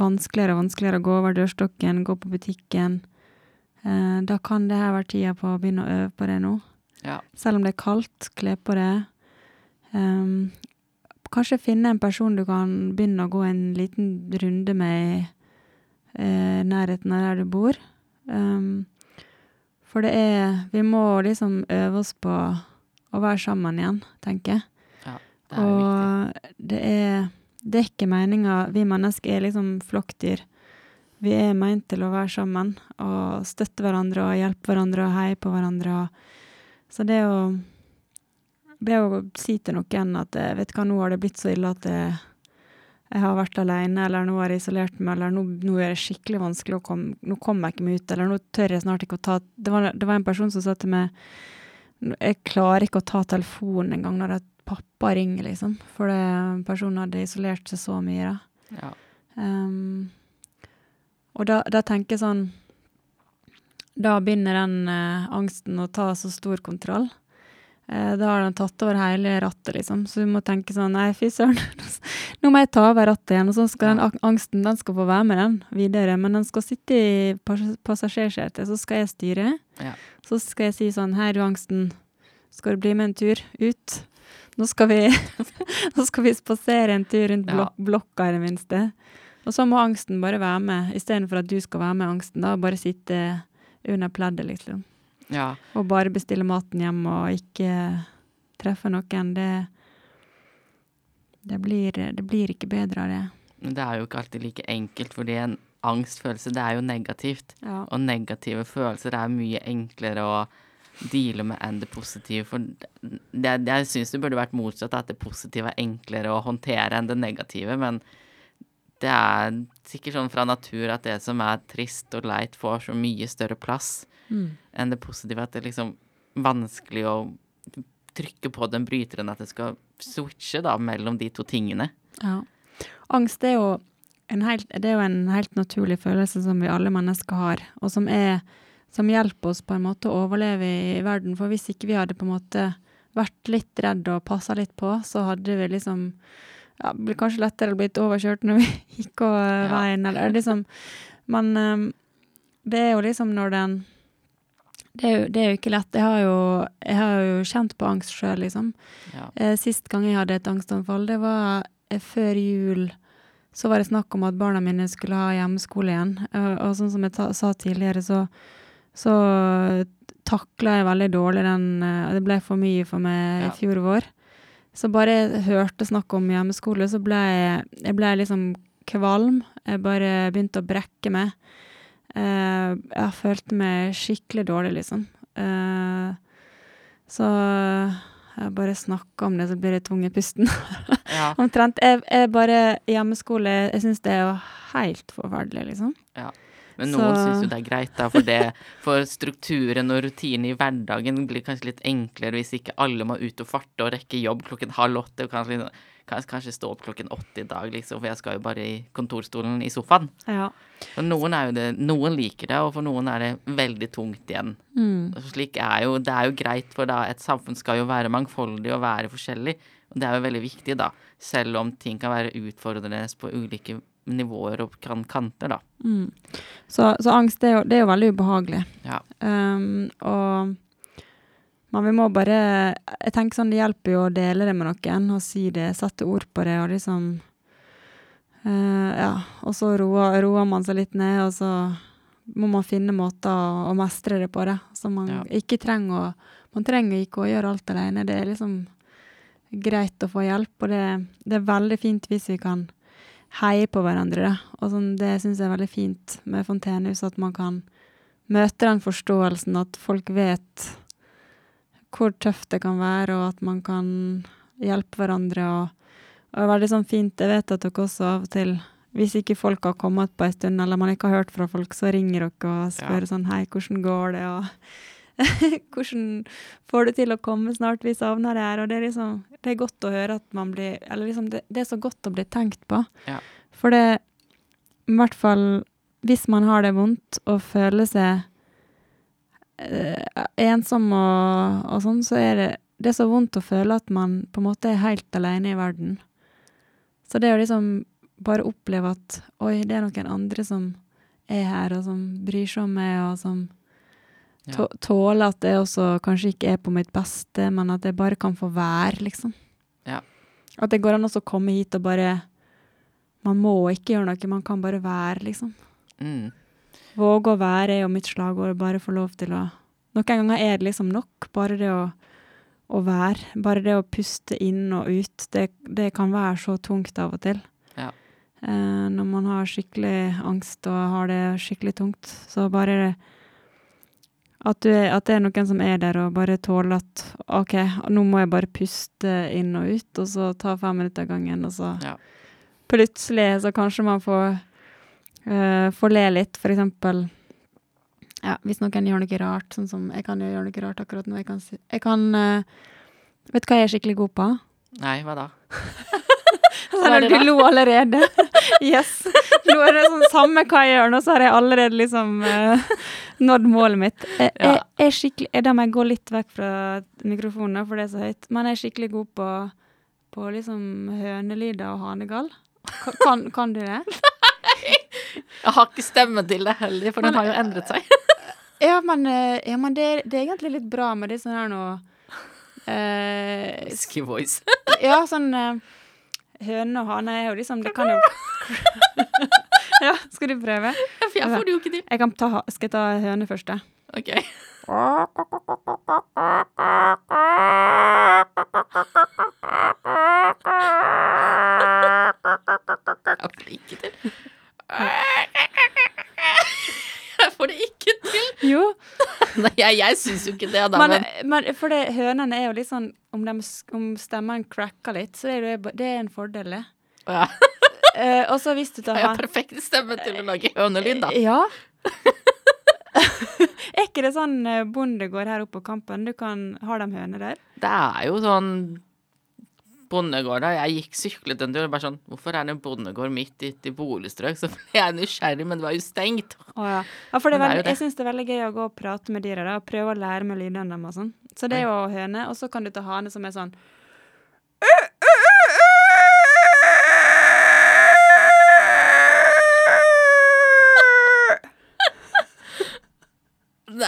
vanskeligere og vanskeligere å gå over dørstokken, gå på butikken, da kan det her være tida på å begynne å øve på det nå. Ja. Selv om det er kaldt, kle på det. Um, kanskje finne en person du kan begynne å gå en liten runde med i eh, nærheten av der du bor. Um, for det er Vi må liksom øve oss på å være sammen igjen, tenker jeg. Det er jo viktig. Og det er, det er ikke meninga Vi mennesker er liksom flokkdyr. Vi er meint til å være sammen og støtte hverandre og hjelpe hverandre og heie på hverandre. Så det å det å si til noen at eh, vet du hva, nå har det blitt så ille at jeg, jeg har vært alene, eller nå har jeg isolert meg, eller nå, nå er det skikkelig vanskelig å komme Nå kommer jeg ikke meg ut, eller nå tør jeg snart ikke å ta Det var, det var en person som sa til meg Jeg klarer ikke å ta telefonen engang når pappa ringer, liksom. For det, personen hadde isolert seg så mye, da. Ja. Ehm, og da, da tenker jeg sånn Da begynner den eh, angsten å ta så stor kontroll. Eh, da har den tatt over hele rattet, liksom. Så du må tenke sånn Nei, fy søren, nå må jeg ta over rattet igjen. Og så skal den angsten den skal få være med den videre. Men den skal sitte i pass- passasjersetet, så skal jeg styre. Ja. Så skal jeg si sånn Hei, du, angsten. Skal du bli med en tur ut? Nå skal vi, nå skal vi spasere en tur rundt blok blokka, i det minste. Og så må angsten bare være med, istedenfor at du skal være med angsten. da, Bare sitte under pleddet, liksom. Ja. Og bare bestille maten hjem og ikke treffe noen. Det, det, blir, det blir ikke bedre av det. Men det er jo ikke alltid like enkelt, fordi en angstfølelse, det er jo negativt. Ja. Og negative følelser er mye enklere å deale med enn det positive. For det, det, jeg syns det burde vært motsatt, at det positive er enklere å håndtere enn det negative. Men det er sikkert sånn fra natur at det som er trist og leit, får så mye større plass Mm. enn det positive. At det er liksom vanskelig å trykke på den bryteren, at det skal switche da mellom de to tingene. Ja. Angst er jo, en helt, det er jo en helt naturlig følelse som vi alle mennesker har, og som, er, som hjelper oss på en måte å overleve i verden. For hvis ikke vi hadde på en måte vært litt redd og passa litt på, så hadde vi liksom ja, det blir kanskje lettere blitt overkjørt når vi gikk over Ja. veien, eller liksom Men um, det er jo liksom når den det er, jo, det er jo ikke lett. Jeg har jo, jeg har jo kjent på angst sjøl, liksom. Ja. Eh, Sist gang jeg hadde et angstanfall, det var eh, før jul. Så var det snakk om at barna mine skulle ha hjemmeskole igjen. Eh, og sånn som jeg ta, sa tidligere, så, så takla jeg veldig dårlig den eh, Det ble for mye for meg Ja. i fjor vår. Så bare jeg hørte snakk om hjemmeskole, så ble jeg, jeg ble liksom kvalm. Jeg bare begynte å brekke meg. Uh, jeg følte meg skikkelig dårlig, liksom. Uh, så jeg bare snakker om det, så blir jeg tung i pusten. Ja. Omtrent. Jeg, jeg bare Hjemmeskole, jeg syns det er jo helt forferdelig, liksom. Men noen syns jo det er greit, da, for, det, for strukturen og rutinen i hverdagen blir kanskje litt enklere hvis ikke alle må ut og farte og rekke jobb klokken halv åtte, og kanskje, kanskje, stå opp klokken åtte i dag, liksom, for jeg skal jo bare i kontorstolen i sofaen. Ja. For noen er jo det, noen liker det, og for noen er det veldig tungt igjen. Mm. Slik er jo, det er jo greit, for da et samfunn skal jo være mangfoldig og være forskjellig, og det er jo veldig viktig, da, selv om ting kan være utfordrende på ulike nivåer og kan kanter, da. Mm. Så, så angst det er, jo, det er jo veldig ubehagelig. Ja. Um, og men vi må bare Jeg tenker sånn det hjelper jo å dele det med noen og si det, sette ord på det og liksom uh, Ja. Og så roer, roer man seg litt ned, og så må man finne måter å, å mestre det på, det. Så man Ja. ikke trenger å Man trenger ikke å gjøre alt alene. Det er liksom greit å få hjelp, og det, det er veldig fint hvis vi kan heie på hverandre. Da. Og sånn, det syns jeg er veldig fint med Fontenehus, at man kan møte den forståelsen at folk vet hvor tøft det kan være, og at man kan hjelpe hverandre. Og, og det er veldig sånn fint, jeg vet at dere også av og til hvis ikke folk har kommet på en stund, eller man ikke har hørt fra folk, så ringer dere og spør sånn Hei, hvordan går det? Og hvordan får du til å komme snart? Vi savner deg her. Og det er liksom Det er godt å høre at man blir Eller liksom, det, det er så godt å bli tenkt på. Ja. For det I hvert fall hvis man har det vondt og føler seg eh, ensom og, og sånn, så er det det er så vondt å føle at man på en måte er helt alene i verden. Så det å liksom bare oppleve at oi, det er noen andre som er her, og som bryr seg om meg, og som Ja. tå- tåler at jeg også kanskje ikke er på mitt beste, men at jeg bare kan få være, liksom. Ja. At det går an å komme hit og bare Man må ikke gjøre noe, man kan bare være, liksom. Mm. Våge å være er jo mitt slagord, bare få lov til å Noen ganger er det liksom nok, bare det å, å være. Bare det å puste inn og ut, det, det kan være så tungt av og til. Ja. Eh, når man har skikkelig angst og har det skikkelig tungt. Så bare det, at, du at det er noen som er der og bare tåler at OK, nå må jeg bare puste inn og ut, og så ta fem minutter av gangen, og så Ja. plutselig så kanskje man får, uh, får le litt, for eksempel. Ja, hvis noen gjør noe rart, sånn som jeg kan jo gjøre noe rart akkurat nå. Jeg kan, jeg kan uh, Vet du hva jeg er skikkelig god på? Nei, hva da? Er det du lo allerede. Yes. Nå er det sånn samme hva jeg gjør nå, så har jeg allerede liksom uh, nådd målet mitt. Jeg, jeg, jeg er skikkelig, jeg, Da må jeg gå litt vekk fra mikrofonen, for det er så høyt. Men jeg er skikkelig god på, på liksom hønelyder og hanegall. Ka- Kan, kan du det? Jeg har ikke stemme til det heller, for den har jo endret seg. Ja, men, eh, ja, men det, det er egentlig litt bra med det sånn her nå Uh, Husky voice. Ja, sånn eh, Høne og hane er jo liksom Det kan jo Ja, skal du prøve? For jeg får det jo ikke til. Jeg kan ta, skal jeg ta høne først, da? Ok. Jeg får det ikke til. Får det ikke til. Jo, Nei, jeg, jeg syns jo ikke det, da, men, men for det, hønene er jo litt sånn Om, de, om stemmen cracker litt, så er det, det er en fordel, det. ja, Uh, og så hvis du tar Jeg har perfekt stemme til å lage hønelyd, da. Ja. er ikke det sånn eh, bondegård her oppe på Kampen? Du kan ha dem høner der? Det er jo sånn bondegård da. Jeg gikk syklet en tur og bare sånn Hvorfor er det en bondegård midt ute i boligstrøk? Så ble jeg nysgjerrig, men det var jo stengt. Å ja. ja, for veldig, det. jeg syns det er veldig gøy å gå og prate med dyra og prøve å lære med lydene deres og sånn. Så det er jo høne, og så kan du ta hane som er sånn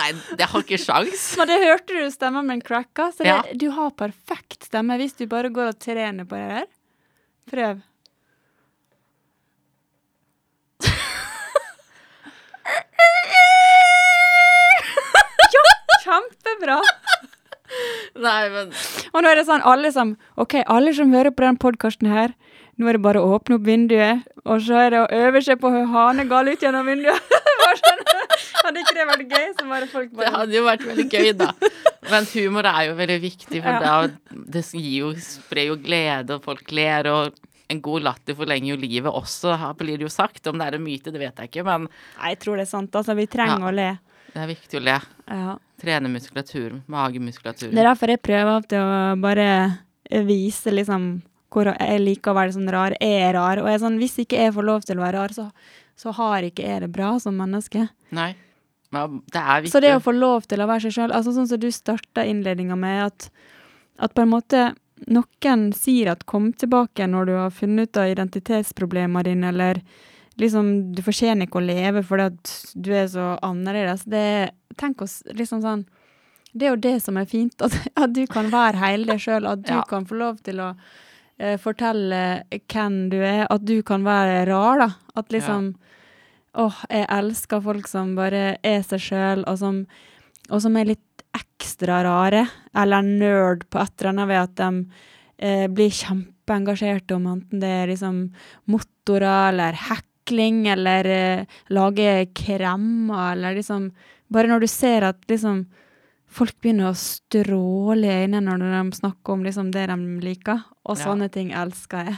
Nei, jeg har ikke sjans. Men det hørte du stemmen min cracka, så det, Ja. du har perfekt stemme hvis du bare går og trener på det der. Prøv. ja, kjempebra! Nei, men Og nå er det sånn, alle som OK, alle som hører på den podkasten her, nå er det bare å åpne opp vinduet, og så er det å øve seg på å hane gal ut gjennom vinduet. Bare. Hadde ikke det vært gøy? Så bare folk det hadde jo vært veldig gøy, da. Men humor er jo veldig viktig, for Ja. da, det jo, sprer jo glede, og folk ler, og en god latter forlenger jo livet også, blir det jo sagt. Om det er en myte, det vet jeg ikke, men Nei, jeg tror det er sant. Altså, vi trenger Ja. å le. det er viktig å le. Ja. Trene muskulatur, magemuskulatur. Det er derfor jeg prøver alltid å bare vise liksom hvor jeg liker å være sånn rar. Jeg er rar. Og jeg er sånn, hvis ikke jeg får lov til å være rar, så, så har ikke jeg det bra som menneske. Nei. Men det er viktig. Så det å få lov til å være seg sjøl, altså sånn som du starta innledninga med, at, at på en måte noen sier at 'kom tilbake når du har funnet ut av identitetsproblemene dine', eller liksom 'du fortjener ikke å leve fordi at du er så annerledes'. Det, tenk oss liksom sånn Det er jo det som er fint, at, at du kan være hele deg sjøl, at du Ja. kan få lov til å uh, fortelle hvem du er, at du kan være rar, da. At liksom Åh, jeg elsker folk som bare er seg sjøl, og, som- og som er litt ekstra rare, eller nerd på et eller annet ved at de eh, blir kjempeengasjerte om enten det er liksom motorer eller hekling, eller eh, lage kremmer, eller liksom Bare når du ser at liksom folk begynner å stråle i øynene når de snakker om liksom det de liker, og Ja. sånne ting elsker jeg.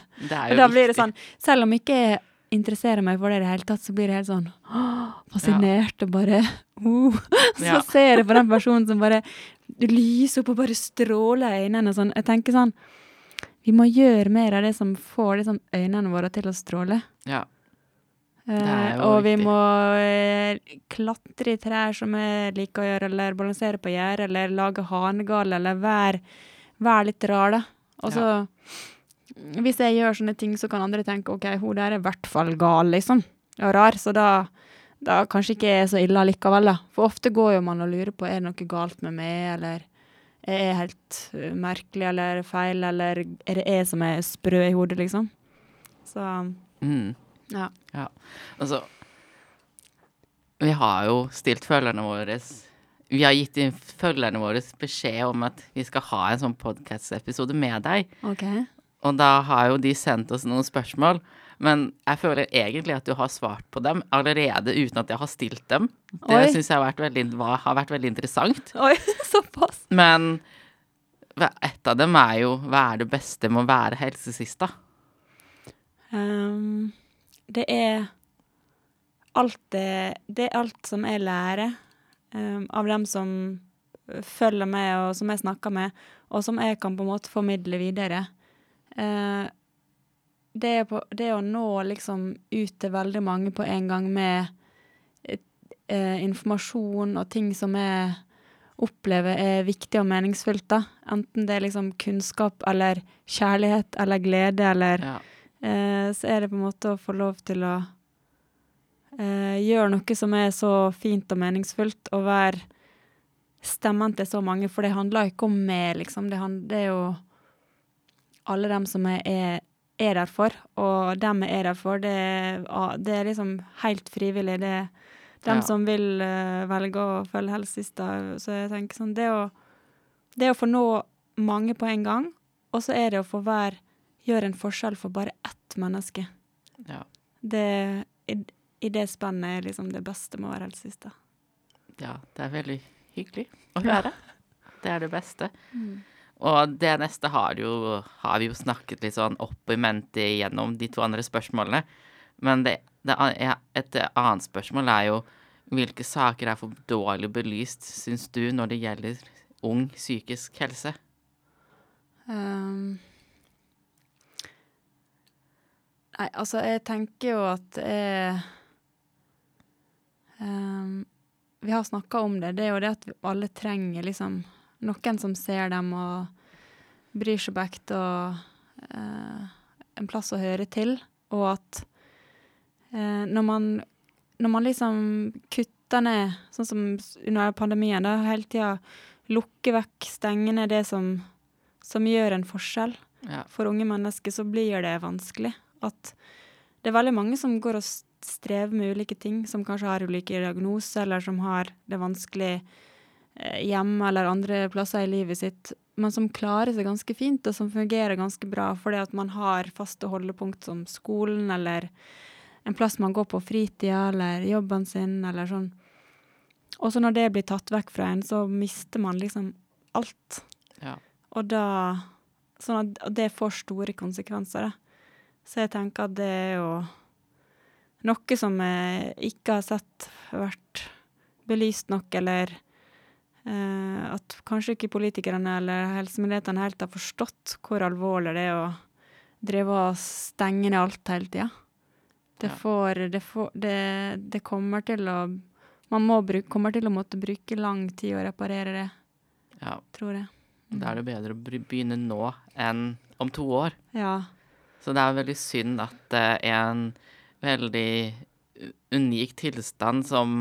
Og da blir det sånn, selv om ikke jeg interesserer meg for det i det hele tatt, så blir det helt sånn åh, fascinert og bare oh. Så Ja. ser jeg på den personen som bare lyser opp og bare stråler i øynene sånn. Jeg tenker sånn Vi må gjøre mer av det som får liksom øynene våre til å stråle. Ja. Eh, og vi viktig. må eh, klatre i trær som jeg liker å gjøre, eller balansere på gjerdet, eller lage hanegale, eller være, være litt rar, da. Og så Hvis jeg gjør sånne ting, så kan andre tenke OK, hun der er i hvert fall gal, liksom. Og rar. Så da, da kanskje ikke er så ille likevel, da. For ofte går jo man og lurer på er det noe galt med meg, eller jeg er helt uh, merkelig eller feil, eller er det jeg som er sprø i hodet, liksom. Så Mm. ja. Altså Vi har jo stilt følgerne våre Vi har gitt følgerne våre beskjed om at vi skal ha en sånn podcast-episode med deg. OK. Og da har jo de sendt oss noen spørsmål. Men jeg føler egentlig at du har svart på dem allerede uten at jeg har stilt dem. Det syns jeg har vært, veldig, har vært veldig interessant. Oi, såpass. Men et av dem er jo hva er det beste med å være helsesist, da? Ehm, det er alt det Det er alt som jeg lærer um, av dem som følger med, og som jeg snakker med, og som jeg kan på en måte formidle videre. Eh, det, på, det å nå liksom ut til veldig mange på en gang med eh, informasjon og ting som jeg opplever er viktig og meningsfullt, da. Enten det er liksom kunnskap eller kjærlighet eller glede eller Ja. eh, så er det på en måte å få lov til å eh, gjøre noe som er så fint og meningsfullt, og være stemmen til så mange, for det handler ikke om meg, liksom. Det, det er jo alle dem som jeg er, er der for, og dem jeg er der for, det, det er liksom helt frivillig. Det er dem Ja. som vil uh, velge å følge helsesista. Så jeg tenker sånn Det å, det å få nå mange på en gang, og så er det å få hver Gjøre en forskjell for bare ett menneske. Ja. Det, i, I det spennet er liksom det beste med å være helsesista. ja, det er veldig hyggelig å høre. Det er det beste. Og det neste har, jo, har vi jo snakket litt sånn opp i mente gjennom de to andre spørsmålene. Men det, det, et annet spørsmål er jo hvilke saker er for dårlig belyst, syns du, når det gjelder ung psykisk helse? Um, nei, altså, jeg tenker jo at jeg um, Vi har snakka om det. Det er jo det at alle trenger liksom noen som ser dem og bryr seg bekt og eh, en plass å høre til. Og at eh, når man når man liksom kutter ned, sånn som under pandemien, da hele tida lukker vekk, stenger ned det som som gjør en forskjell Ja. for unge mennesker, så blir det vanskelig. At det er veldig mange som går og strever med ulike ting, som kanskje har ulike diagnoser, eller som har det vanskelig hjemme eller andre plasser i livet sitt, men som klarer seg ganske fint, og som fungerer ganske bra, fordi at man har faste holdepunkt som skolen, eller en plass man går på fritida, eller jobben sin, eller sånn. Og så når det blir tatt vekk fra en, så mister man liksom alt. Ja. Og da Sånn at det får store konsekvenser, da. Så jeg tenker at det er jo noe som jeg ikke har sett vært belyst nok, eller eh, at kanskje ikke politikerne eller helsemyndighetene helt har forstått hvor alvorlig det er å drive og stenge ned alt hele tida. Det får det, får det, det kommer til å Man må bruke, kommer til å måtte bruke lang tid å reparere det, ja. tror jeg. Da er det bedre å begynne nå enn om to år. Ja. Så det er veldig synd at eh, en veldig unik tilstand som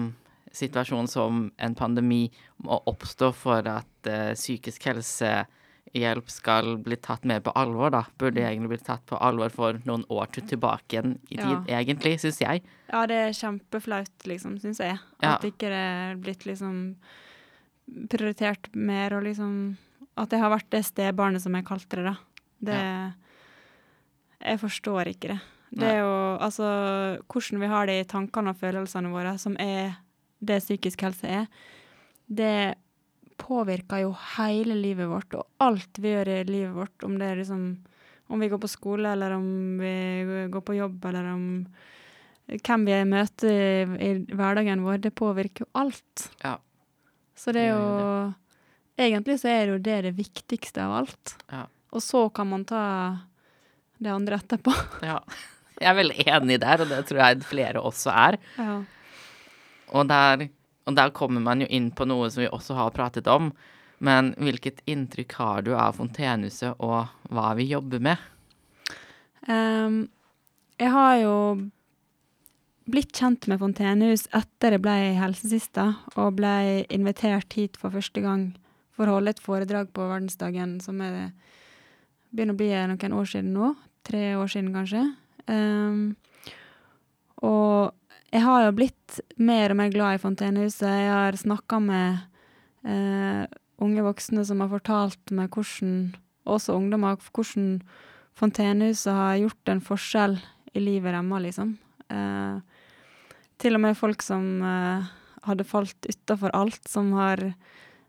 situasjon som en pandemi må oppstå for at uh, psykisk helsehjelp skal bli tatt mer på alvor, da. Burde egentlig blitt tatt på alvor for noen år til tilbake igjen i tid, Ja. egentlig, syns jeg. Ja, det er kjempeflaut, liksom, syns jeg. Ja. At ikke det er blitt liksom prioritert mer, og liksom At det har vært det stebarnet som jeg kalte det, da. Det Jeg forstår ikke det. Det er jo altså Hvordan vi har det i tankene og følelsene våre, som er det psykisk helse er, det påvirker jo hele livet vårt, og alt vi gjør i livet vårt, om det er liksom Om vi går på skole, eller om vi går på jobb, eller om hvem vi møter i, i hverdagen vår, det påvirker jo alt. Ja. Så det er jo Egentlig så er det jo det det viktigste av alt. Ja. Og så kan man ta det andre etterpå. ja. Jeg er veldig enig der, og det tror jeg flere også er. Ja. Og der, og der kommer man jo inn på noe som vi også har pratet om. Men hvilket inntrykk har du av Fontenehuset og hva vi jobber med? Um, jeg har jo blitt kjent med Fontenehus etter jeg ble helsesista, og ble invitert hit for første gang for å holde et foredrag på verdensdagen, som er, begynner å bli noen år siden nå. Tre år siden, kanskje. Um, og jeg har jo blitt mer og mer glad i Fontenehuset. Jeg har snakka med eh, unge voksne som har fortalt meg hvordan, også ungdommer, hvordan Fontenehuset har gjort en forskjell i livet deres, liksom. Eh, til og med folk som eh, hadde falt utafor alt, som har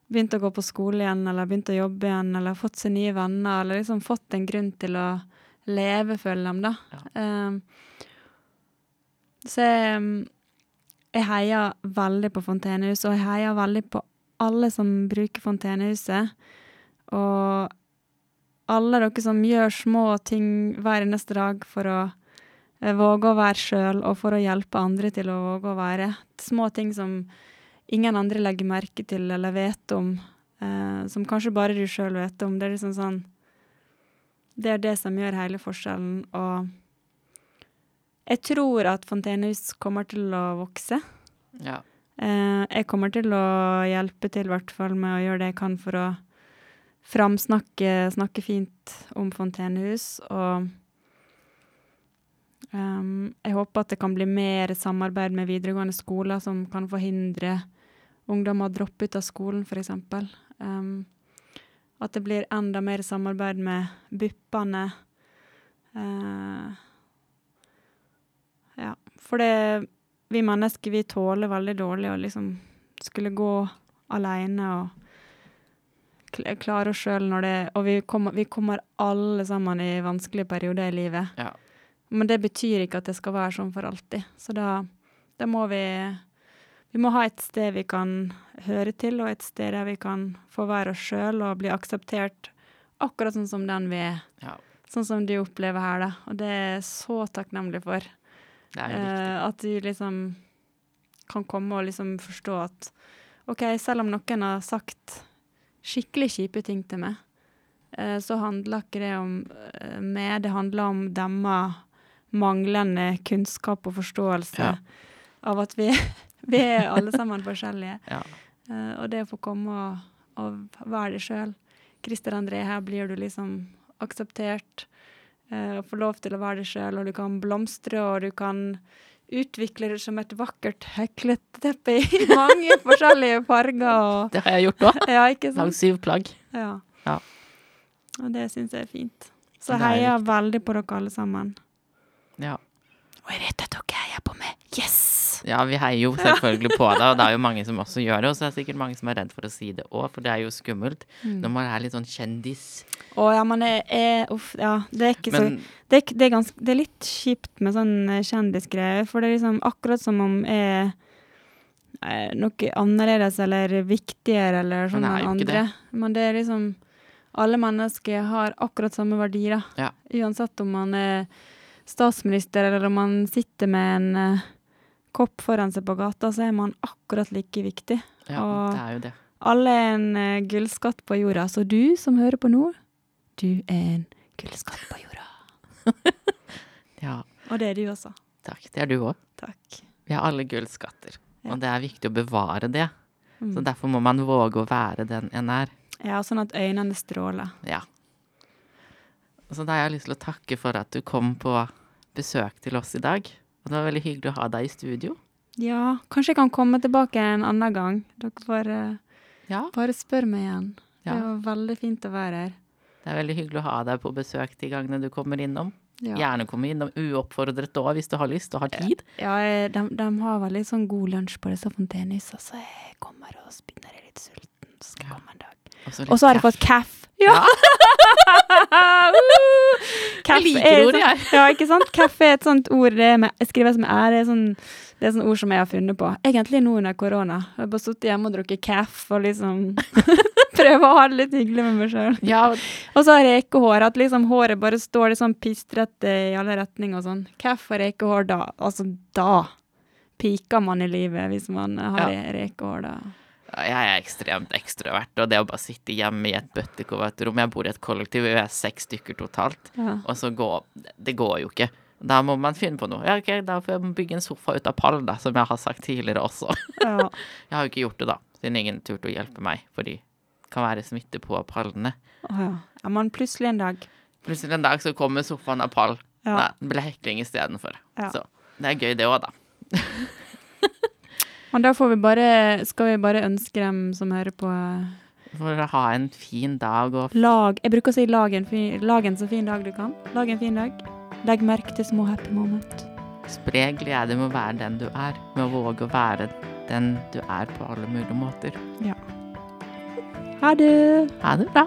begynt å gå på skole igjen, eller begynt å jobbe igjen, eller fått seg nye venner, eller liksom fått en grunn til å leve, føler de, da. Eh, så jeg, jeg heier veldig på Fontenehuset, og jeg heier veldig på alle som bruker Fontenehuset. Og alle dere som gjør små ting hver eneste dag for å eh, våge å være sjøl, og for å hjelpe andre til å våge å være. Små ting som ingen andre legger merke til eller vet om, eh, som kanskje bare du sjøl vet om. Det er liksom sånn Det er det som gjør hele forskjellen, og jeg tror at Fontenehus kommer til å vokse. Ja. Eh, jeg kommer til å hjelpe til, i hvert fall, med å gjøre det jeg kan for å framsnakke snakke fint om fontenehus. Og um, jeg håper at det kan bli mer samarbeid med videregående skoler som kan forhindre ungdommer å droppe ut av skolen, f.eks. Um, at det blir enda mer samarbeid med BUP-ene. Eh, ja, for det Vi mennesker, vi tåler veldig dårlig å liksom skulle gå aleine og klare oss sjøl når det Og vi kommer, vi kommer alle sammen i vanskelige perioder i livet. Ja. Men det betyr ikke at det skal være sånn for alltid. Så da, da må vi Vi må ha et sted vi kan høre til, og et sted der vi kan få være oss sjøl og bli akseptert akkurat sånn som den vi er. Ja. Sånn som du opplever her, da. Og det er jeg så takknemlig for. Eh, at du liksom kan komme og liksom forstå at OK, selv om noen har sagt skikkelig kjipe ting til meg, eh, så handler ikke det om eh, meg, det handler om deres manglende kunnskap og forståelse Ja. av at vi, vi er alle sammen forskjellige. Ja. Eh, og det å få komme og, og være deg sjøl. Christer André, her blir du liksom akseptert. Eh, og får lov til å være deg sjøl, og du kan blomstre, og du kan utvikle det som et vakkert hekleteppe i mange forskjellige farger. Og, Det har jeg gjort òg. ja, Lagd syv plagg. Ja. Ja. Og det syns jeg er fint. Så er heier jeg veldig på dere alle sammen. Ja. Og jeg vet at dere heier på meg. Yes! Ja, vi heier jo selvfølgelig på deg, og det er jo mange som også gjør det. Og så er det sikkert mange som er redd for å si det òg, for det er jo skummelt Mm. når man er litt sånn kjendis. Å ja, men det er Uff, ja. Det er ikke så det, er det, er ganske, det er litt kjipt med sånn eh, kjendisgreier, for det er liksom akkurat som om jeg er noe annerledes eller viktigere eller sånn Men det enn andre. Det. Men det er liksom Alle mennesker har akkurat samme verdi, da. Ja. Uansett om man er statsminister eller om man sitter med en eh, kopp foran seg på gata, så er man akkurat like viktig. ja, Og- det er jo det. Alle er en uh, gullskatt på jorda, så du som hører på nå, du er en gullskatt på jorda. Ja, Og det er du også. takk. Det er du òg. Takk. Vi har alle gullskatter, Ja. og det er viktig å bevare det. Mm. Så derfor må man våge å være den en er. Ja, sånn at øynene stråler. Ja. Så da har jeg lyst til å takke for at du kom på besøk til oss i dag. Og det var veldig hyggelig å ha deg i studio. Ja, kanskje jeg kan komme tilbake en annen gang. Dere får eh, Ja. bare spørre meg igjen. Ja. Det var veldig fint å være her. Det er veldig hyggelig å ha deg på besøk de gangene du kommer innom. Ja, Gjerne komme innom uoppfordret òg, hvis du har lyst og har tid. ja de, de har veldig sånn god lunsj på disse fontenehusene, så jeg kommer og spinner jeg litt sulten. Så skal jeg komme en dag. Og så har jeg fått caff. Ja! Jeg liker er ordet, jeg. Ja, ikke sant? Kaffe er et sånt ord er med, skrives med ære. Det er sånn, det er sånn ord som jeg har funnet på. Egentlig nå under korona. Jeg har bare sittet hjemme og drukket kaffe og liksom prøve å ha det litt hyggelig med meg sjøl. Ja, Og så har rekehår. At liksom håret bare står litt sånn pistrete i alle retninger og sånn. Hvorfor rekehår, da Altså, da piker man i livet hvis man har Ja. rekehår, da. Jeg er ekstremt ekstrovert, og det å bare sitte hjemme i et bøttekovertrom Jeg bor i et kollektiv, vi er seks stykker totalt, Ja. og så gå Det går jo ikke. Da må man finne på noe. Ja, ok, Da får jeg bygge en sofa ut av pall, da, som jeg har sagt tidligere også. ja. Jeg har jo ikke gjort det, da, siden ingen turte å hjelpe meg, fordi det kan være smitte på pallene. Å ja. ja. Men plutselig en dag. Plutselig en dag så kommer sofaen av pall. Ja. Nei, det ble hekling istedenfor. Ja. Så det er gøy, det òg, da. Men da får vi bare, skal vi bare ønske dem som hører på, For å ha en fin dag og lag Jeg bruker å si lag en, fin, lag en så fin dag du kan. Lag en fin dag. Legg merke til små happy moment. spre glede med å være den du er. Med å våge å være den du er på alle mulige måter. Ja. Ha det! Ha det bra.